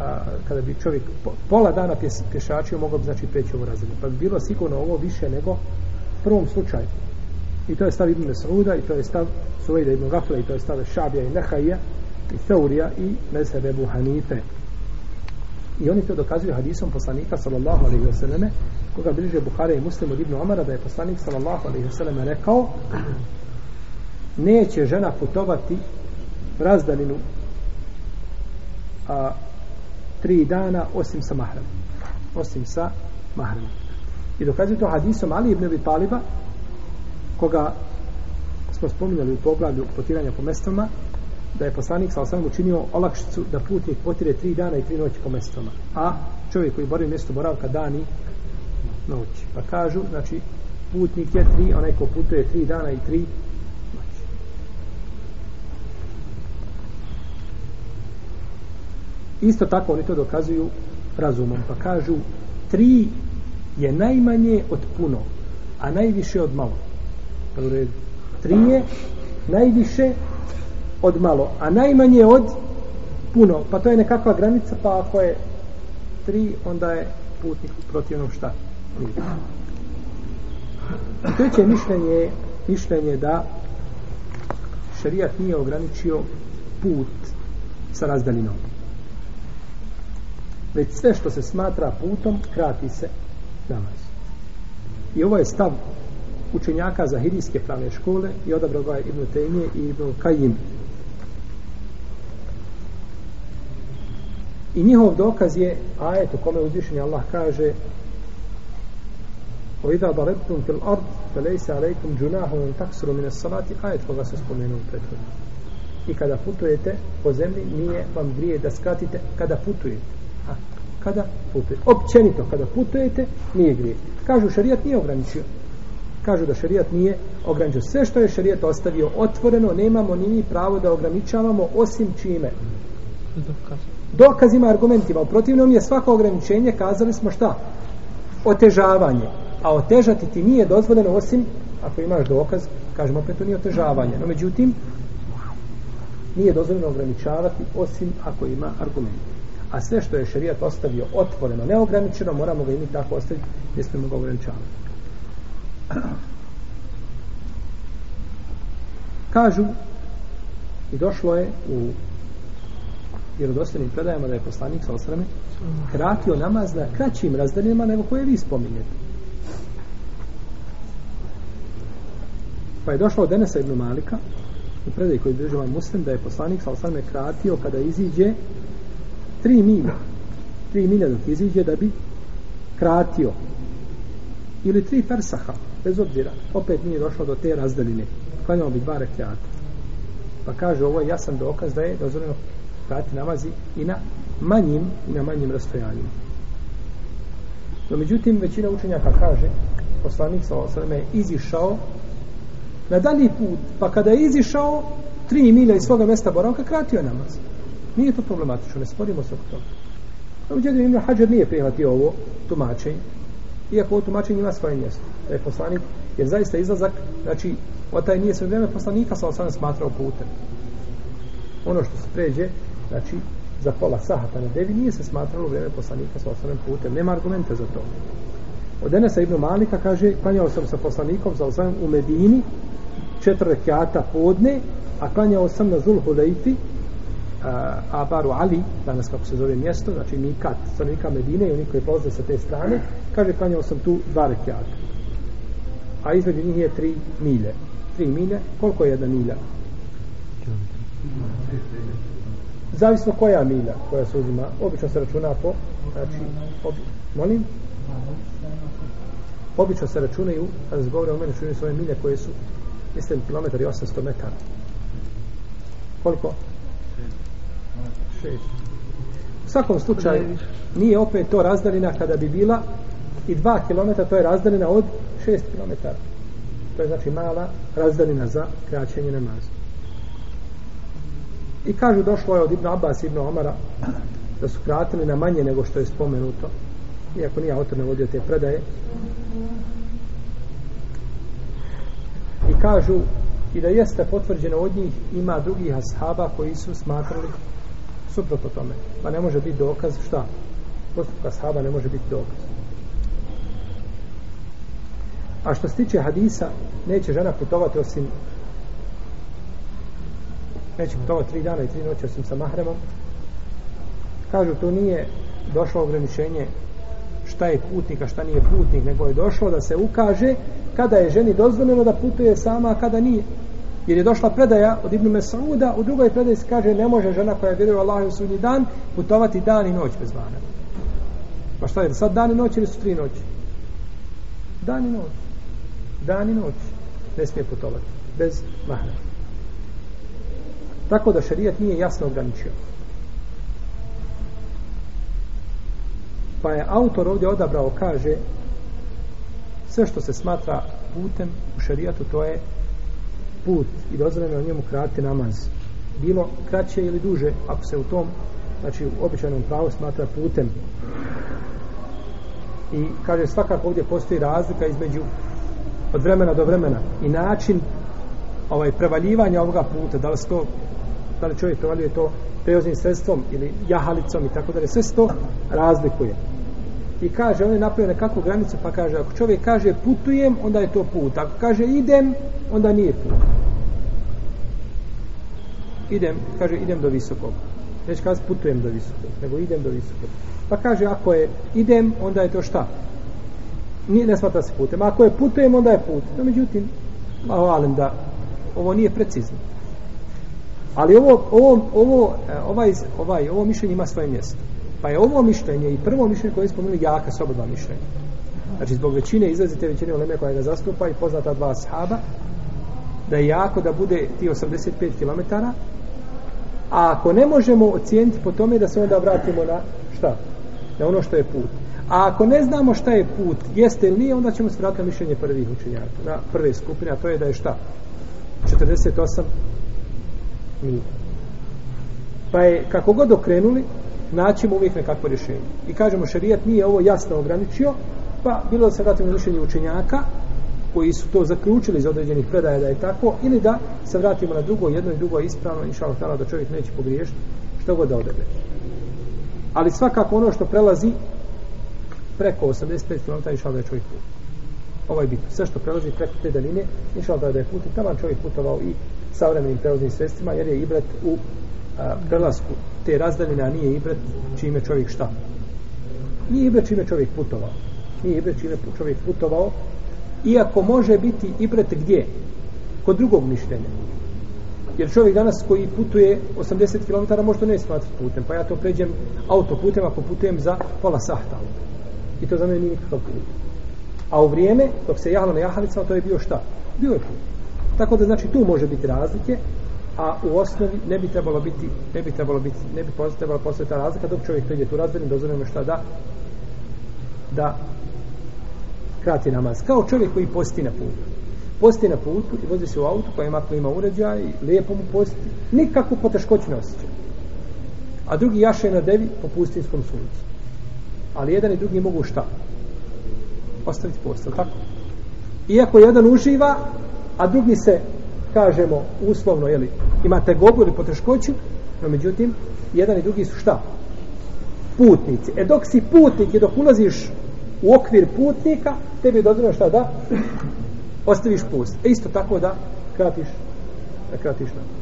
a, kada bi čovjek pola dana pješačio mogao bi znači preći ovu razinu pa bi bilo sigurno ovo više nego u prvom slučaju I to je stav Ibn Sauda i to je stav Suvejda Ibn Gafla i to je stav Šabija i Nehajja i Seurija i Mesebe Buhanife. I oni to dokazuju hadisom poslanika sallallahu alaihi wa sallame koga bliže Bukhara i Muslim od Ibn Omara da je poslanik sallallahu alaihi wa sallame rekao neće žena putovati razdalinu a, tri dana osim sa mahramom. Osim sa mahramom. I dokazuju to hadisom Ali ibn Abi Taliba koga smo spominjali u poglavlju potiranja po mestama, da je poslanik sa osam učinio olakšicu da putnik potire tri dana i tri noći po mestama. A čovjek koji bori mjesto boravka dani noć. Pa kažu, znači, putnik je tri, onaj ko putuje tri dana i tri noći. Isto tako oni to dokazuju razumom. Pa kažu, tri je najmanje od puno, a najviše od malo. Pa tri je najviše od malo, a najmanje od puno. Pa to je nekakva granica, pa ako je tri, onda je putnik protivno šta. I treće mišljenje je mišljenje da šarijat nije ograničio put sa razdalinom. Već sve što se smatra putom, krati se namaz. I ovo je stav učenjaka za hidijske pravne škole i odabrao ga je Ibn Tejmije i Ibn Kajim. I njihov dokaz je ajet u kome uzvišenje Allah kaže O ida darabtum fil ard fa laysa alaykum junahun an taksuru min as-salati ayat koga se spomenu u I kada putujete po zemlji nije vam grije da skratite kada putujete. A kada putujete općenito kada putujete nije grije. Kažu šerijat nije ograničio kažu da šerijat nije ograničio. Sve što je šerijat ostavio otvoreno, nemamo ni mi pravo da ograničavamo osim čime. Dokazima, argumentima. U protivnom je svako ograničenje, kazali smo šta? Otežavanje. A otežati ti nije dozvoljeno osim, ako imaš dokaz, kažemo opet to nije otežavanje. No, međutim, nije dozvoljeno ograničavati osim ako ima argument. A sve što je šerijat ostavio otvoreno, neograničeno, moramo ga imati tako ostaviti, jesmo ga ograničavati kažu i došlo je u vjerodostojnim predajama da je poslanik sa osreme kratio namaz na kraćim razdaljima nego koje vi spominjete pa je došlo od Denesa ibn Malika u predaj koji drži ovaj muslim da je poslanik sa osreme kratio kada iziđe tri mila tri mila dok iziđe da bi kratio ili tri persaha bez obzira, opet nije došlo do te razdaline. Klanjamo bi dva rekiata. Pa kaže, ovo je jasan dokaz da je dozvoljeno prati namazi i na manjim, i na manjim rastojanjima. No, međutim, većina učenjaka kaže, poslanik sa osreme je izišao na dalji put, pa kada je izišao tri milja iz svoga mesta boravka, kratio je namaz. Nije to problematično, ne sporimo se oko toga. No, međutim, Ibn Hajar nije prihvatio ovo tumačenje, iako ovo tumačenje ima svoje mjesto da je poslanik, jer zaista izlazak, znači, o taj nije sve vrijeme poslanika, sa osam smatrao putem. Ono što se pređe, znači, za pola sahata na devi, nije se smatralo vrijeme poslanika sa osam putem. Nema argumenta za to. Od Enesa Ibn Malika kaže, klanjao sam sa poslanikom za osam u Medini, četvrde kjata podne, a klanjao sam na Zulhulejfi, a, a baru Ali, danas kako se zove mjesto, znači Mikat, stanovnika Medine i oni koji prolaze sa te strane, kaže klanjao sam tu dva rekiata a između njih je tri milje. Tri milje, koliko je jedna milja? Zavisno koja milja koja se uzima, obično se računa po, znači, ob, molim? Obično se računaju, kada se govore o mene, računaju svoje milje koje su, mislim, kilometar i 800 metara. Koliko? Šest. U svakom slučaju, nije opet to razdaljina kada bi bila i 2 km to je razdaljena od 6 km. To je znači mala razdaljena za kraćenje namaza. I kažu došlo je od Ibn Abbas i Ibn Omara da su kratili na manje nego što je spomenuto. Iako nije autor ne vodio te predaje. I kažu i da jeste potvrđeno od njih ima drugih ashaba koji su smatrali suprotno tome. Pa ne može biti dokaz šta? Postupka ashaba ne može biti dokaz. A što se tiče hadisa, neće žena putovati osim neće putovati tri dana i tri noće osim sa mahremom. Kažu, to nije došlo ograničenje šta je putnik, a šta nije putnik, nego je došlo da se ukaže kada je ženi dozvoljeno da putuje sama, a kada nije. Jer je došla predaja od Ibnu Mesauda, u drugoj predaji se kaže ne može žena koja vjeruje Allah u sudnji dan putovati dan i noć bez mahrema. Pa šta je, sad dan i noć ili su tri noći? Dan i noć dan i noć ne smije putovati bez mahrama. Tako da šarijet nije jasno ograničio. Pa je autor ovdje odabrao, kaže, sve što se smatra putem u šarijetu, to je put i dozvoljeno o njemu krati namaz. Bilo kraće ili duže, ako se u tom, znači u običajnom pravu smatra putem. I kaže, svakako ovdje postoji razlika između od vremena do vremena i način ovaj prevaljivanja ovoga puta da li se to da li čovjek prevaljuje to prevoznim sredstvom ili jahalicom i tako dalje, sve se to razlikuje i kaže, on je napravio nekakvu granicu pa kaže, ako čovjek kaže putujem onda je to put, ako kaže idem onda nije put idem, kaže idem do visokog neće kaže putujem do visokog, nego idem do visokog pa kaže, ako je idem, onda je to šta? nije ne smatra se putem. Ako je putujem, onda je put. No, međutim, malo alim da ovo nije precizno. Ali ovo, ovo, ovo, e, ovaj, ovaj, ovo mišljenje ima svoje mjesto. Pa je ovo mišljenje i prvo mišljenje koje je spomenuli jaka sobodva mišljenja. Znači, zbog većine izrazite većine uleme koja ga zastupa i poznata dva sahaba, da je jako da bude ti 85 km, a ako ne možemo ocijeniti po tome da se onda vratimo na šta? Na ono što je put. A ako ne znamo šta je put, jeste ili nije, onda ćemo se vratiti na mišljenje prvih učenjaka, na prve skupine, a to je da je šta? 48 mil. Pa je, kako god okrenuli, naćemo uvijek nekakvo rješenje. I kažemo, šarijat nije ovo jasno ograničio, pa bilo da se vratimo na mišljenje učenjaka, koji su to zaključili iz određenih predaja da je tako, ili da se vratimo na drugo, jedno i drugo je ispravno, inša Allah, da čovjek neće pogriješiti, što god da odebe. Ali svakako ono što prelazi preko 85 km išao da je čovjek put. Ovo je bitno. Sve što prelazi preko te daline, išao da je put i tamo čovjek putovao i savremenim prelaznim sredstvima, jer je ibret u a, prelasku te razdaljine, a nije ibret čime čovjek šta. Nije ibret čime čovjek putovao. Nije ibret čime čovjek putovao. Iako može biti ibret gdje? Kod drugog mišljenja. Jer čovjek danas koji putuje 80 km možda ne smatrati putem. Pa ja to pređem autoputem ako putujem za pola sahta autoputem I to za mene nije nikakav put. A u vrijeme, dok se jahalo na jahalicama, to je bio šta? Bio je put. Tako da znači tu može biti razlike, a u osnovi ne bi trebalo biti, ne bi trebalo biti, ne bi trebalo postati ta razlika, dok čovjek pređe tu razdelju, dozvoljeno šta da, da krati namaz. Kao čovjek koji posti na putu posti na putu i vozi se u auto koji ima koji ima uređaj, lijepo mu posti, nikakvu poteškoću ne osjeća. A drugi jaše na devi po pustinskom suncu ali jedan i drugi mogu šta? Ostaviti post, tako? Iako jedan uživa, a drugi se, kažemo, uslovno, jeli, imate gobu ili poteškoću, no međutim, jedan i drugi su šta? Putnici. E dok si putnik i dok ulaziš u okvir putnika, tebi je dozirano šta da? Ostaviš post. E isto tako da kratiš, da kratiš napad.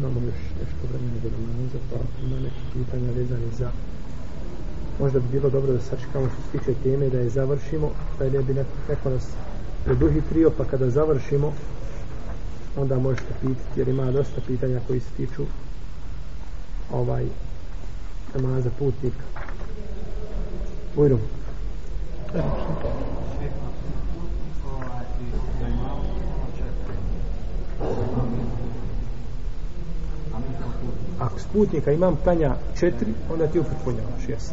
imamo još nešto vremena do namaza, pa ima neke pitanja vezane za... Možda bi bilo dobro da sačekamo što se tiče teme, da je završimo, da ne bi neko, neko nas preduhi trio, pa kada završimo, onda možete pitati, jer ima dosta pitanja koji se tiču ovaj namaza putnika. Ujru. Thank you ako s putnika imam klanja četiri, onda ti upotpunjavaš, jesi.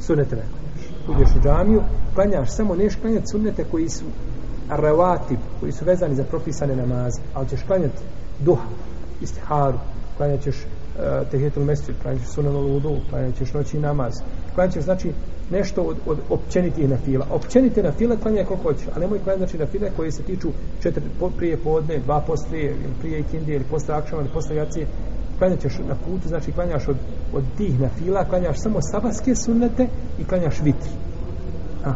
Sunete ne klanjaš. Uđeš u džamiju, klanjaš samo neš klanjati sunete koji su arrevati, koji su vezani za propisane namaze, ali ćeš klanjati duha, istiharu, klanjat ćeš uh, e, tehetul mesti, klanjat ćeš sunanu ludu, klanjat ćeš noći namaz, klanjaš znači nešto od, od općenitih nafila. Općenite nafile klanjaj koliko hoćeš, a nemoj klanjati znači nafile koje se tiču četiri po, prije podne, dva poslije, ili prije ikindi, ili posle akšama, ili posle jacije. Klanjat ćeš na putu, znači klanjaš od, od tih nafila, klanjaš samo sabaske sunnete i klanjaš vitri. A,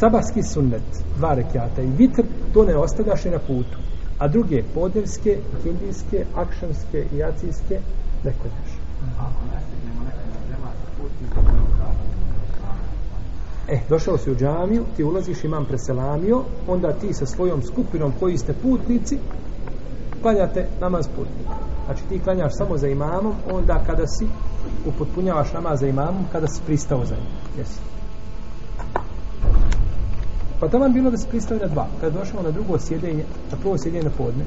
sabaski sunnet, dva rekiata i vitr, to ne ostavljaš i na putu. A druge, podevske, kindijske, akšanske i jacijske, ne kodeš. Ako ne. E, došao si u džamiju, ti ulaziš, imam preselamio, onda ti sa svojom skupinom koji ste putnici, klanjate namaz putnika. Znači ti klanjaš samo za imamom, onda kada si upotpunjavaš namaz za imamom, kada si pristao za njim. Yes. Pa tamo bilo da si pristao na dva. Kada došao na drugo sjedenje, na prvo sjedenje na podne,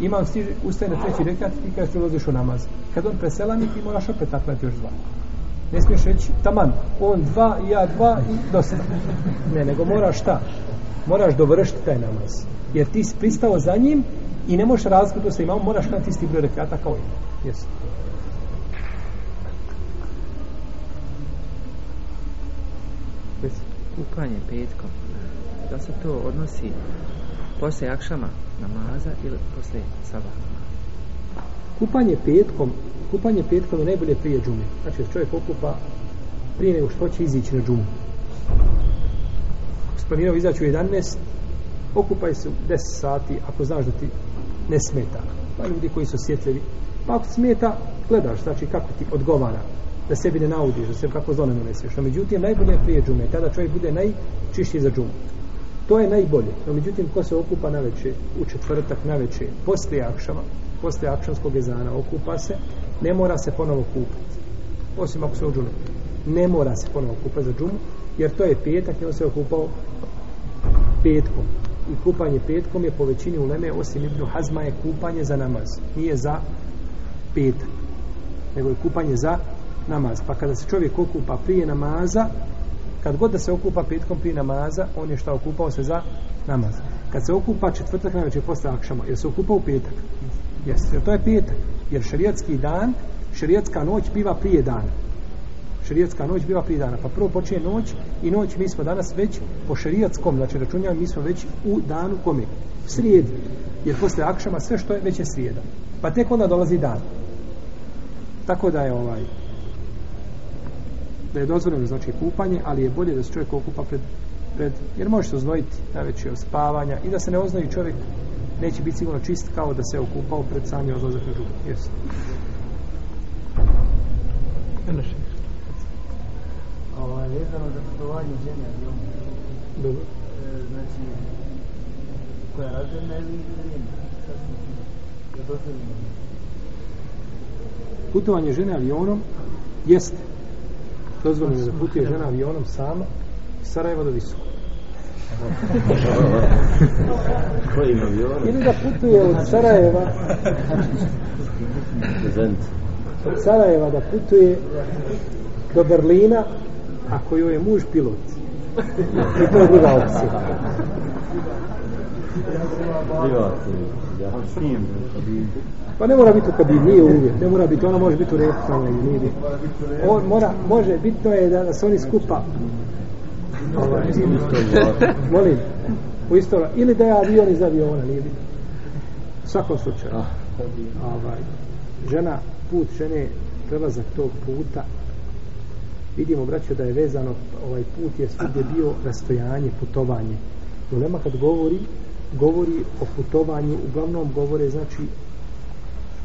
imam stiže, ustaje na treći rekat, ti kada si ulaziš u namaz. Kad on preselami, ti moraš opet naklati još dva. Ne smiješ reći, taman, on dva, ja dva i dosta. Ne, nego moraš šta? Moraš dovršiti taj namaz. Jer ti si pristao za njim i ne možeš razgledu sa imamom, moraš kada ti broj rekata kao imam. Jesu. Kupanje petkom, da se to odnosi posle jakšama namaza ili posle sabah namaza? Kupanje petkom kupanje petkom je najbolje prije džume. Znači da čovjek okupa prije nego što će izići na džumu. Ako se planirao izaći u 11, okupaj se u 10 sati, ako znaš da ti ne smeta. Pa ljudi koji su osjetljivi. Pa ako smeta, gledaš, znači kako ti odgovara da sebi ne naudiš, da sebi kako zone ne nesveš. Međutim, najbolje je prije džume. Tada čovjek bude najčišći za džumu to je najbolje. No, međutim, ko se okupa na veče, u četvrtak na veče, posle akšama, posle akšanskog jezana okupa se, ne mora se ponovo kupati. Osim ako se u Ne mora se ponovo kupati za džumu, jer to je petak i on se okupao petkom. I kupanje petkom je po većini u Leme, osim Ibnu Hazma, je kupanje za namaz. Nije za petak, nego je kupanje za namaz. Pa kada se čovjek okupa prije namaza, kad god da se okupa petkom prije namaza, on je šta okupao se za namaz. Kad se okupa četvrtak na večer posle akšama, jer se okupa u petak. Jes, jer to je petak. Jer šarijatski dan, šarijatska noć biva prije dana. Šarijatska noć biva prije dana. Pa prvo počinje noć i noć mi smo danas već po šarijatskom, znači računjam, mi smo već u danu kome? Srijed. Jer posle akšama sve što je već je srijeda. Pa tek onda dolazi dan. Tako da je ovaj, da je dozvoljeno znači kupanje, ali je bolje da se čovjek okupa pred, pred jer može se oznojiti na veće od spavanja i da se ne oznoji čovjek neće biti sigurno čist kao da se okupao pred sami odlazak na džumu. Yes. Ovo je vezano za putovanje žene avionom. Dobro. E, znači, koja je razredna ili izredna? Putovanje žene avionom jeste dozvoljeno je da putuje žena avionom sama iz Sarajeva do Visoko. Koji ima avion? Ili da putuje od Sarajeva od Sarajeva da putuje do Berlina ako joj je muž pilot. I to je druga opcija. Privatni. Pa ne mora biti u kabinu, nije uvijek, ne mora biti, ona može biti u redu sa mnom ili On mora, može, bitno je da, da se oni skupa... Ovaj, Molim, u isto ili da je avion iz aviona, nije bitno. U svakom slučaju, ah. ovaj, žena, put žene, prelazak tog puta, vidimo, braćo, da je vezano, ovaj put je svugdje bio rastojanje, putovanje. Dolema kad govori, govori o putovanju, uglavnom govore, znači,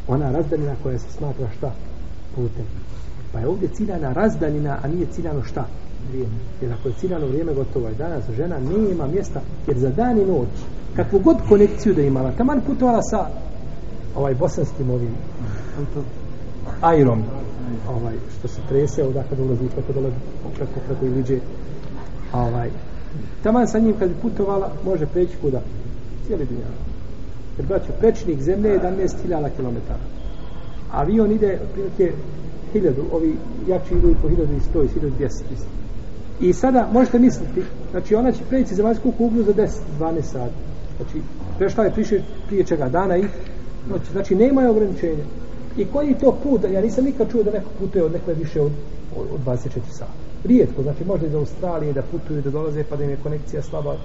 ona razdanina koja se smatra šta? Putem. Pa je ovdje ciljana razdanina, a nije ciljano šta? Vrijeme. Jer ako je ciljano vrijeme gotovo, je danas žena ne ima mjesta, jer za dan i noć, kakvu god konekciju da imala, taman putovala sa ovaj bosanskim ovim airom, ovaj, što se trese ovdje kad ulazi, kako dolazi, kako, kako iliđe, ovaj, Taman sa njim kad putovala, može preći kuda? cijeli dunja. Jer braću, pečnik zemlje je 11.000 km. Avion ide otprilike 1000, ovi jači idu po 1100, 1200. I sada možete misliti, znači ona će preći zemaljsku kuglu za 10-12 sati. Znači, prešla je prišli prije čega dana i noći. Znači, nema je ograničenja. I koji to put, ja nisam nikad čuo da neko putuje od nekada više od, od 24 sata. Rijetko, znači možda iz Australije da putuju, da dolaze, pa da im je konekcija slaba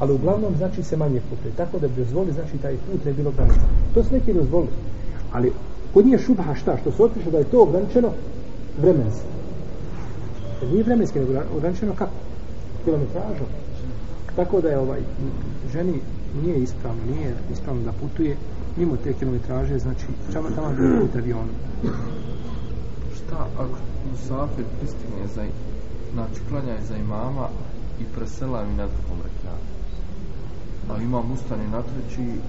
ali uglavnom znači se manje putuje tako da bi dozvoli znači taj put ne bilo granica to su neki dozvoli ali kod nje šubha šta što se otpiše da je to ograničeno vremenski to nije vremenski nego ograničeno kako kilometražo tako da je ovaj ženi nije ispravno nije ispravno da putuje mimo te kilometraže znači čama tamo bi put avionom šta ako Musafir pristigne za znači klanja je za imama i preselavi na drugom A ima ustane na treći,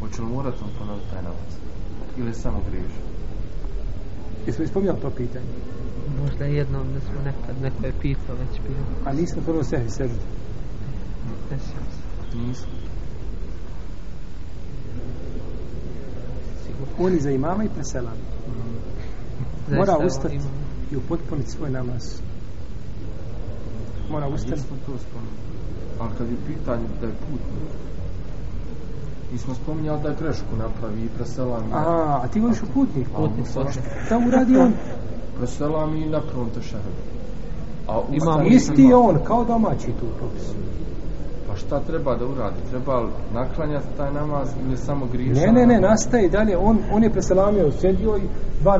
hoće li morati on ponoviti taj namaz? Ili samo griješ? Jesi li ispomljali to pitanje? Možda jednom, da smo nekad, neko je pitao već bilo. A nismo prvo sehvi sežde? Ne, ne Nismo. On i za imama i presela. Mm. Mora ustati i upotpuniti svoj namaz. Mora ustati. Nismo to spomljali ali kad je pitanje da je put Mi smo spominjali da grešku napravi i preselam je. A, a ti voliš putnik, putnik, slušaj. Šta uradi on? Preselam i na prvom tešeru. A ima isti ima... on, kao domaći tu propis. Pa šta treba da uradi? Treba naklanjati taj namaz ili samo griša? Ne, ne, ne, nastaje dalje. On, on je preselamio, sedio i dva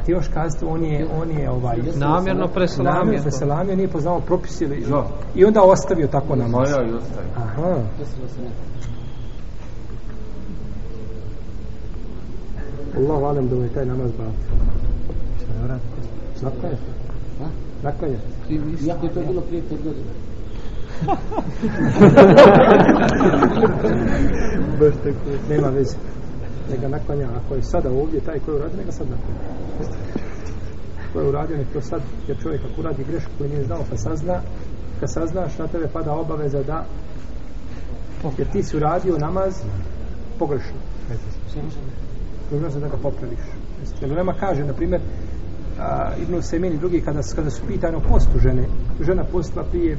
A ti još kazati, on je, on je ovaj, namjerno preselamio. Namjerno preselamio, nije poznao propis ili... Da. I onda ostavio tako namaz. Moja i ostavio. Aha. Allah valim da je taj namaz bavio. Šta je vratio? Nakon je? Ha? Nakon je? Iako je to bilo prije te godine. Baš tako. Nema veze ne ga naklanja, ako je sada ovdje taj koji uradio, ne ga sad naklanja. Ko je uradio, ne to sad, jer čovjek ako uradi grešku koju nije znao, pa sazna, kad saznaš, na tebe pada obaveza da, jer ti si uradio namaz, pogrešno. Dužno se da ga popraviš. Jer nema kaže, na primjer, Ibn Semin i drugi, kada, kada su pitani o postu žene, žena postila prije,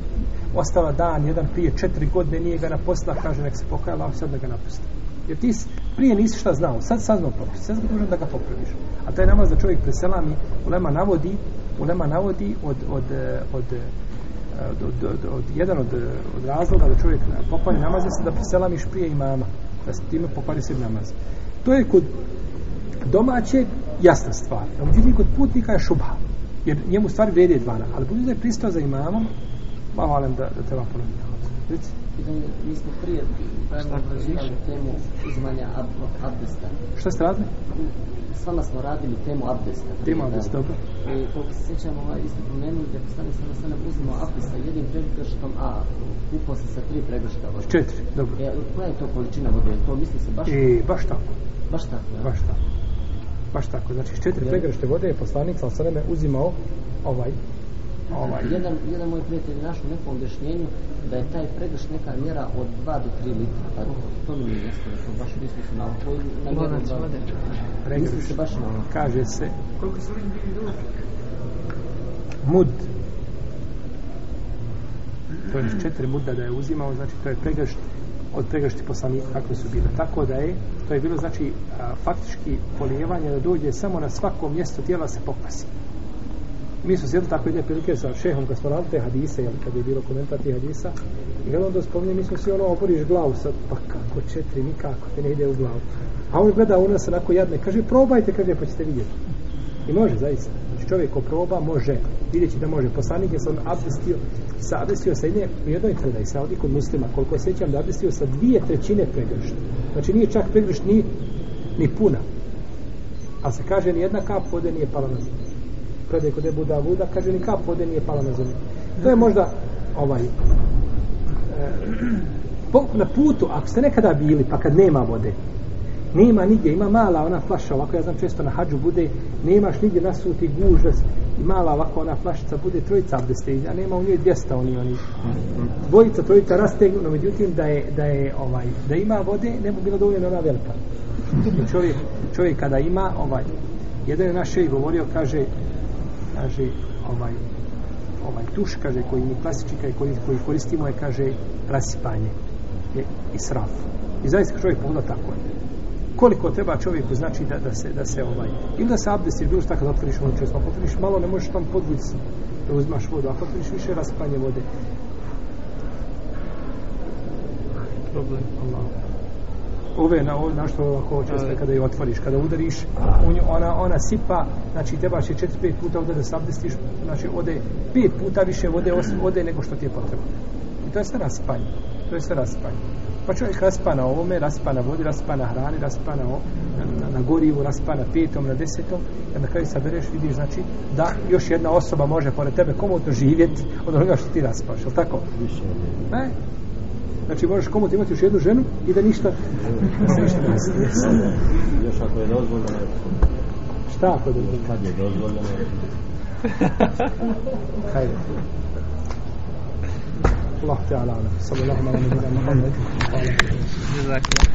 ostala dan, jedan prije, četiri godine nije ga naposla, kaže, nek se pokajala, sad ne ga napusti. Jer ti, Prije nisi šta znao, sad saznao propis, sad dužan da ga popraviš. A taj namaz da čovjek preselami, ulema navodi, ulema navodi od, od, e, od, od, e, od, od, od, od jedan od, od razloga da čovjek pokvari namaz, se da preselamiš prije imama, da se time pokvari se namaz. To je kod domaće jasna stvar. A međutim, kod putnika je šubha. Jer njemu stvari vrede dva dana. Ali budu da je pristao za imamom, malo valim da, da treba ponoviti namaz. Vidite? Mi smo prije razvijali temu uzmanja ab, abdesta. Šta ste radili? S vama smo radili temu abdesta. Temu abdesta, dobro. I koliko se sjećam, ovaj isto promenuli da postane sam na sve uzimo abdesta jednim pregrštom, a upao se sa tri pregršta vode. Četiri, dobro. E, koja je to količina vode? To misli se baš... E, baš tako. Baš tako, ja. Baš tako. Baš tako, znači četiri pregršte vode je poslanik sa sveme uzimao ovaj ovaj, jedan, jedan moj prijatelj je našao neko objašnjenje da je taj pregrš neka mjera od 2 do 3 litra. Pa to mi je jasno, da smo baš mislili su na ovom koji... Na Lonac vode. Pregrš. Mislili se baš na ovom. Kaže se... Koliko su li bili drugi? Mud. To je četiri muda da je uzimao, znači to je pregrš od pregršti poslanika kakve su bile. Tako da je, to je bilo znači a, faktički polijevanje da dođe samo na svako mjesto tijela se pokvasi mi smo sjedli tako jedne prilike sa šehom kad smo radili te hadise, jel, kad je bilo komentar te hadisa, i jel onda spominje, mi smo svi ono, oporiš glavu sad, pa kako, četiri, nikako, te ne ide u glavu. A on gleda u nas onako jadne, kaže, probajte, kaže, pa ćete vidjeti. I može, zaista. Znači, čovjek ko proba, može. Vidjet će da može. Poslanik je sam abdestio, sa abdestio sa jedne, u jednoj predaj, sa ovdje kod muslima, koliko sećam da abdestio sa dvije trećine pregršta. Znači, nije čak pregršt ni, ni puna. A se kaže, ni jedna kap vode nije pala na zemlju kada je kod Ebu Davuda, kaže ni kap vode nije pala na zemlju. To je možda ovaj... Eh, po, na putu, ako ste nekada bili, pa kad nema vode, nema nigdje, ima mala ona flaša, ovako ja znam često na hađu bude, nemaš nigdje nasuti gužas, i mala ovako ona flašica bude trojica abdestezija, a nema u njoj dvijesta oni, oni. Dvojica, trojica rastegnu, no međutim, da je, da je ovaj, da ima vode, ne bi bilo dovoljeno ona velika. Čovjek, čovjek kada ima, ovaj, jedan je naš i govorio, kaže, kaže ovaj ovaj tuš kaže koji mi klasičika i koji koji koristimo je kaže rasipanje je israf i zaista čovjek pogleda tako je koliko treba čovjeku znači da, da se da se ovaj ili da se abdesti bilo što kad otvoriš ono često otvoriš malo ne možeš tam podvući da uzmaš vodu ako otvoriš više rasipanje vode problem Allah ove na ovo na što ovako često kada je otvoriš kada udariš u nju, ona ona sipa znači treba će 4 5 puta da sabdestiš znači ode 5 puta više vode osim vode nego što ti je potrebno i to je sve raspanje to je sve raspanje pa čovjek raspa na ovome raspa na vodi raspa na hrani raspa na, na, na gorivu raspa na petom na desetom i na kraju sabereš vidiš znači da još jedna osoba može pored tebe komu to živjeti od onoga što ti raspaš je tako? više ne, ne. Znači možeš komot imati još jednu ženu i da ništa... Još ako je dozvoljeno... Šta ako je dozvoljeno? Kad je dozvoljeno... Hajde. الله تعالى اعلم صلى الله عليه وسلم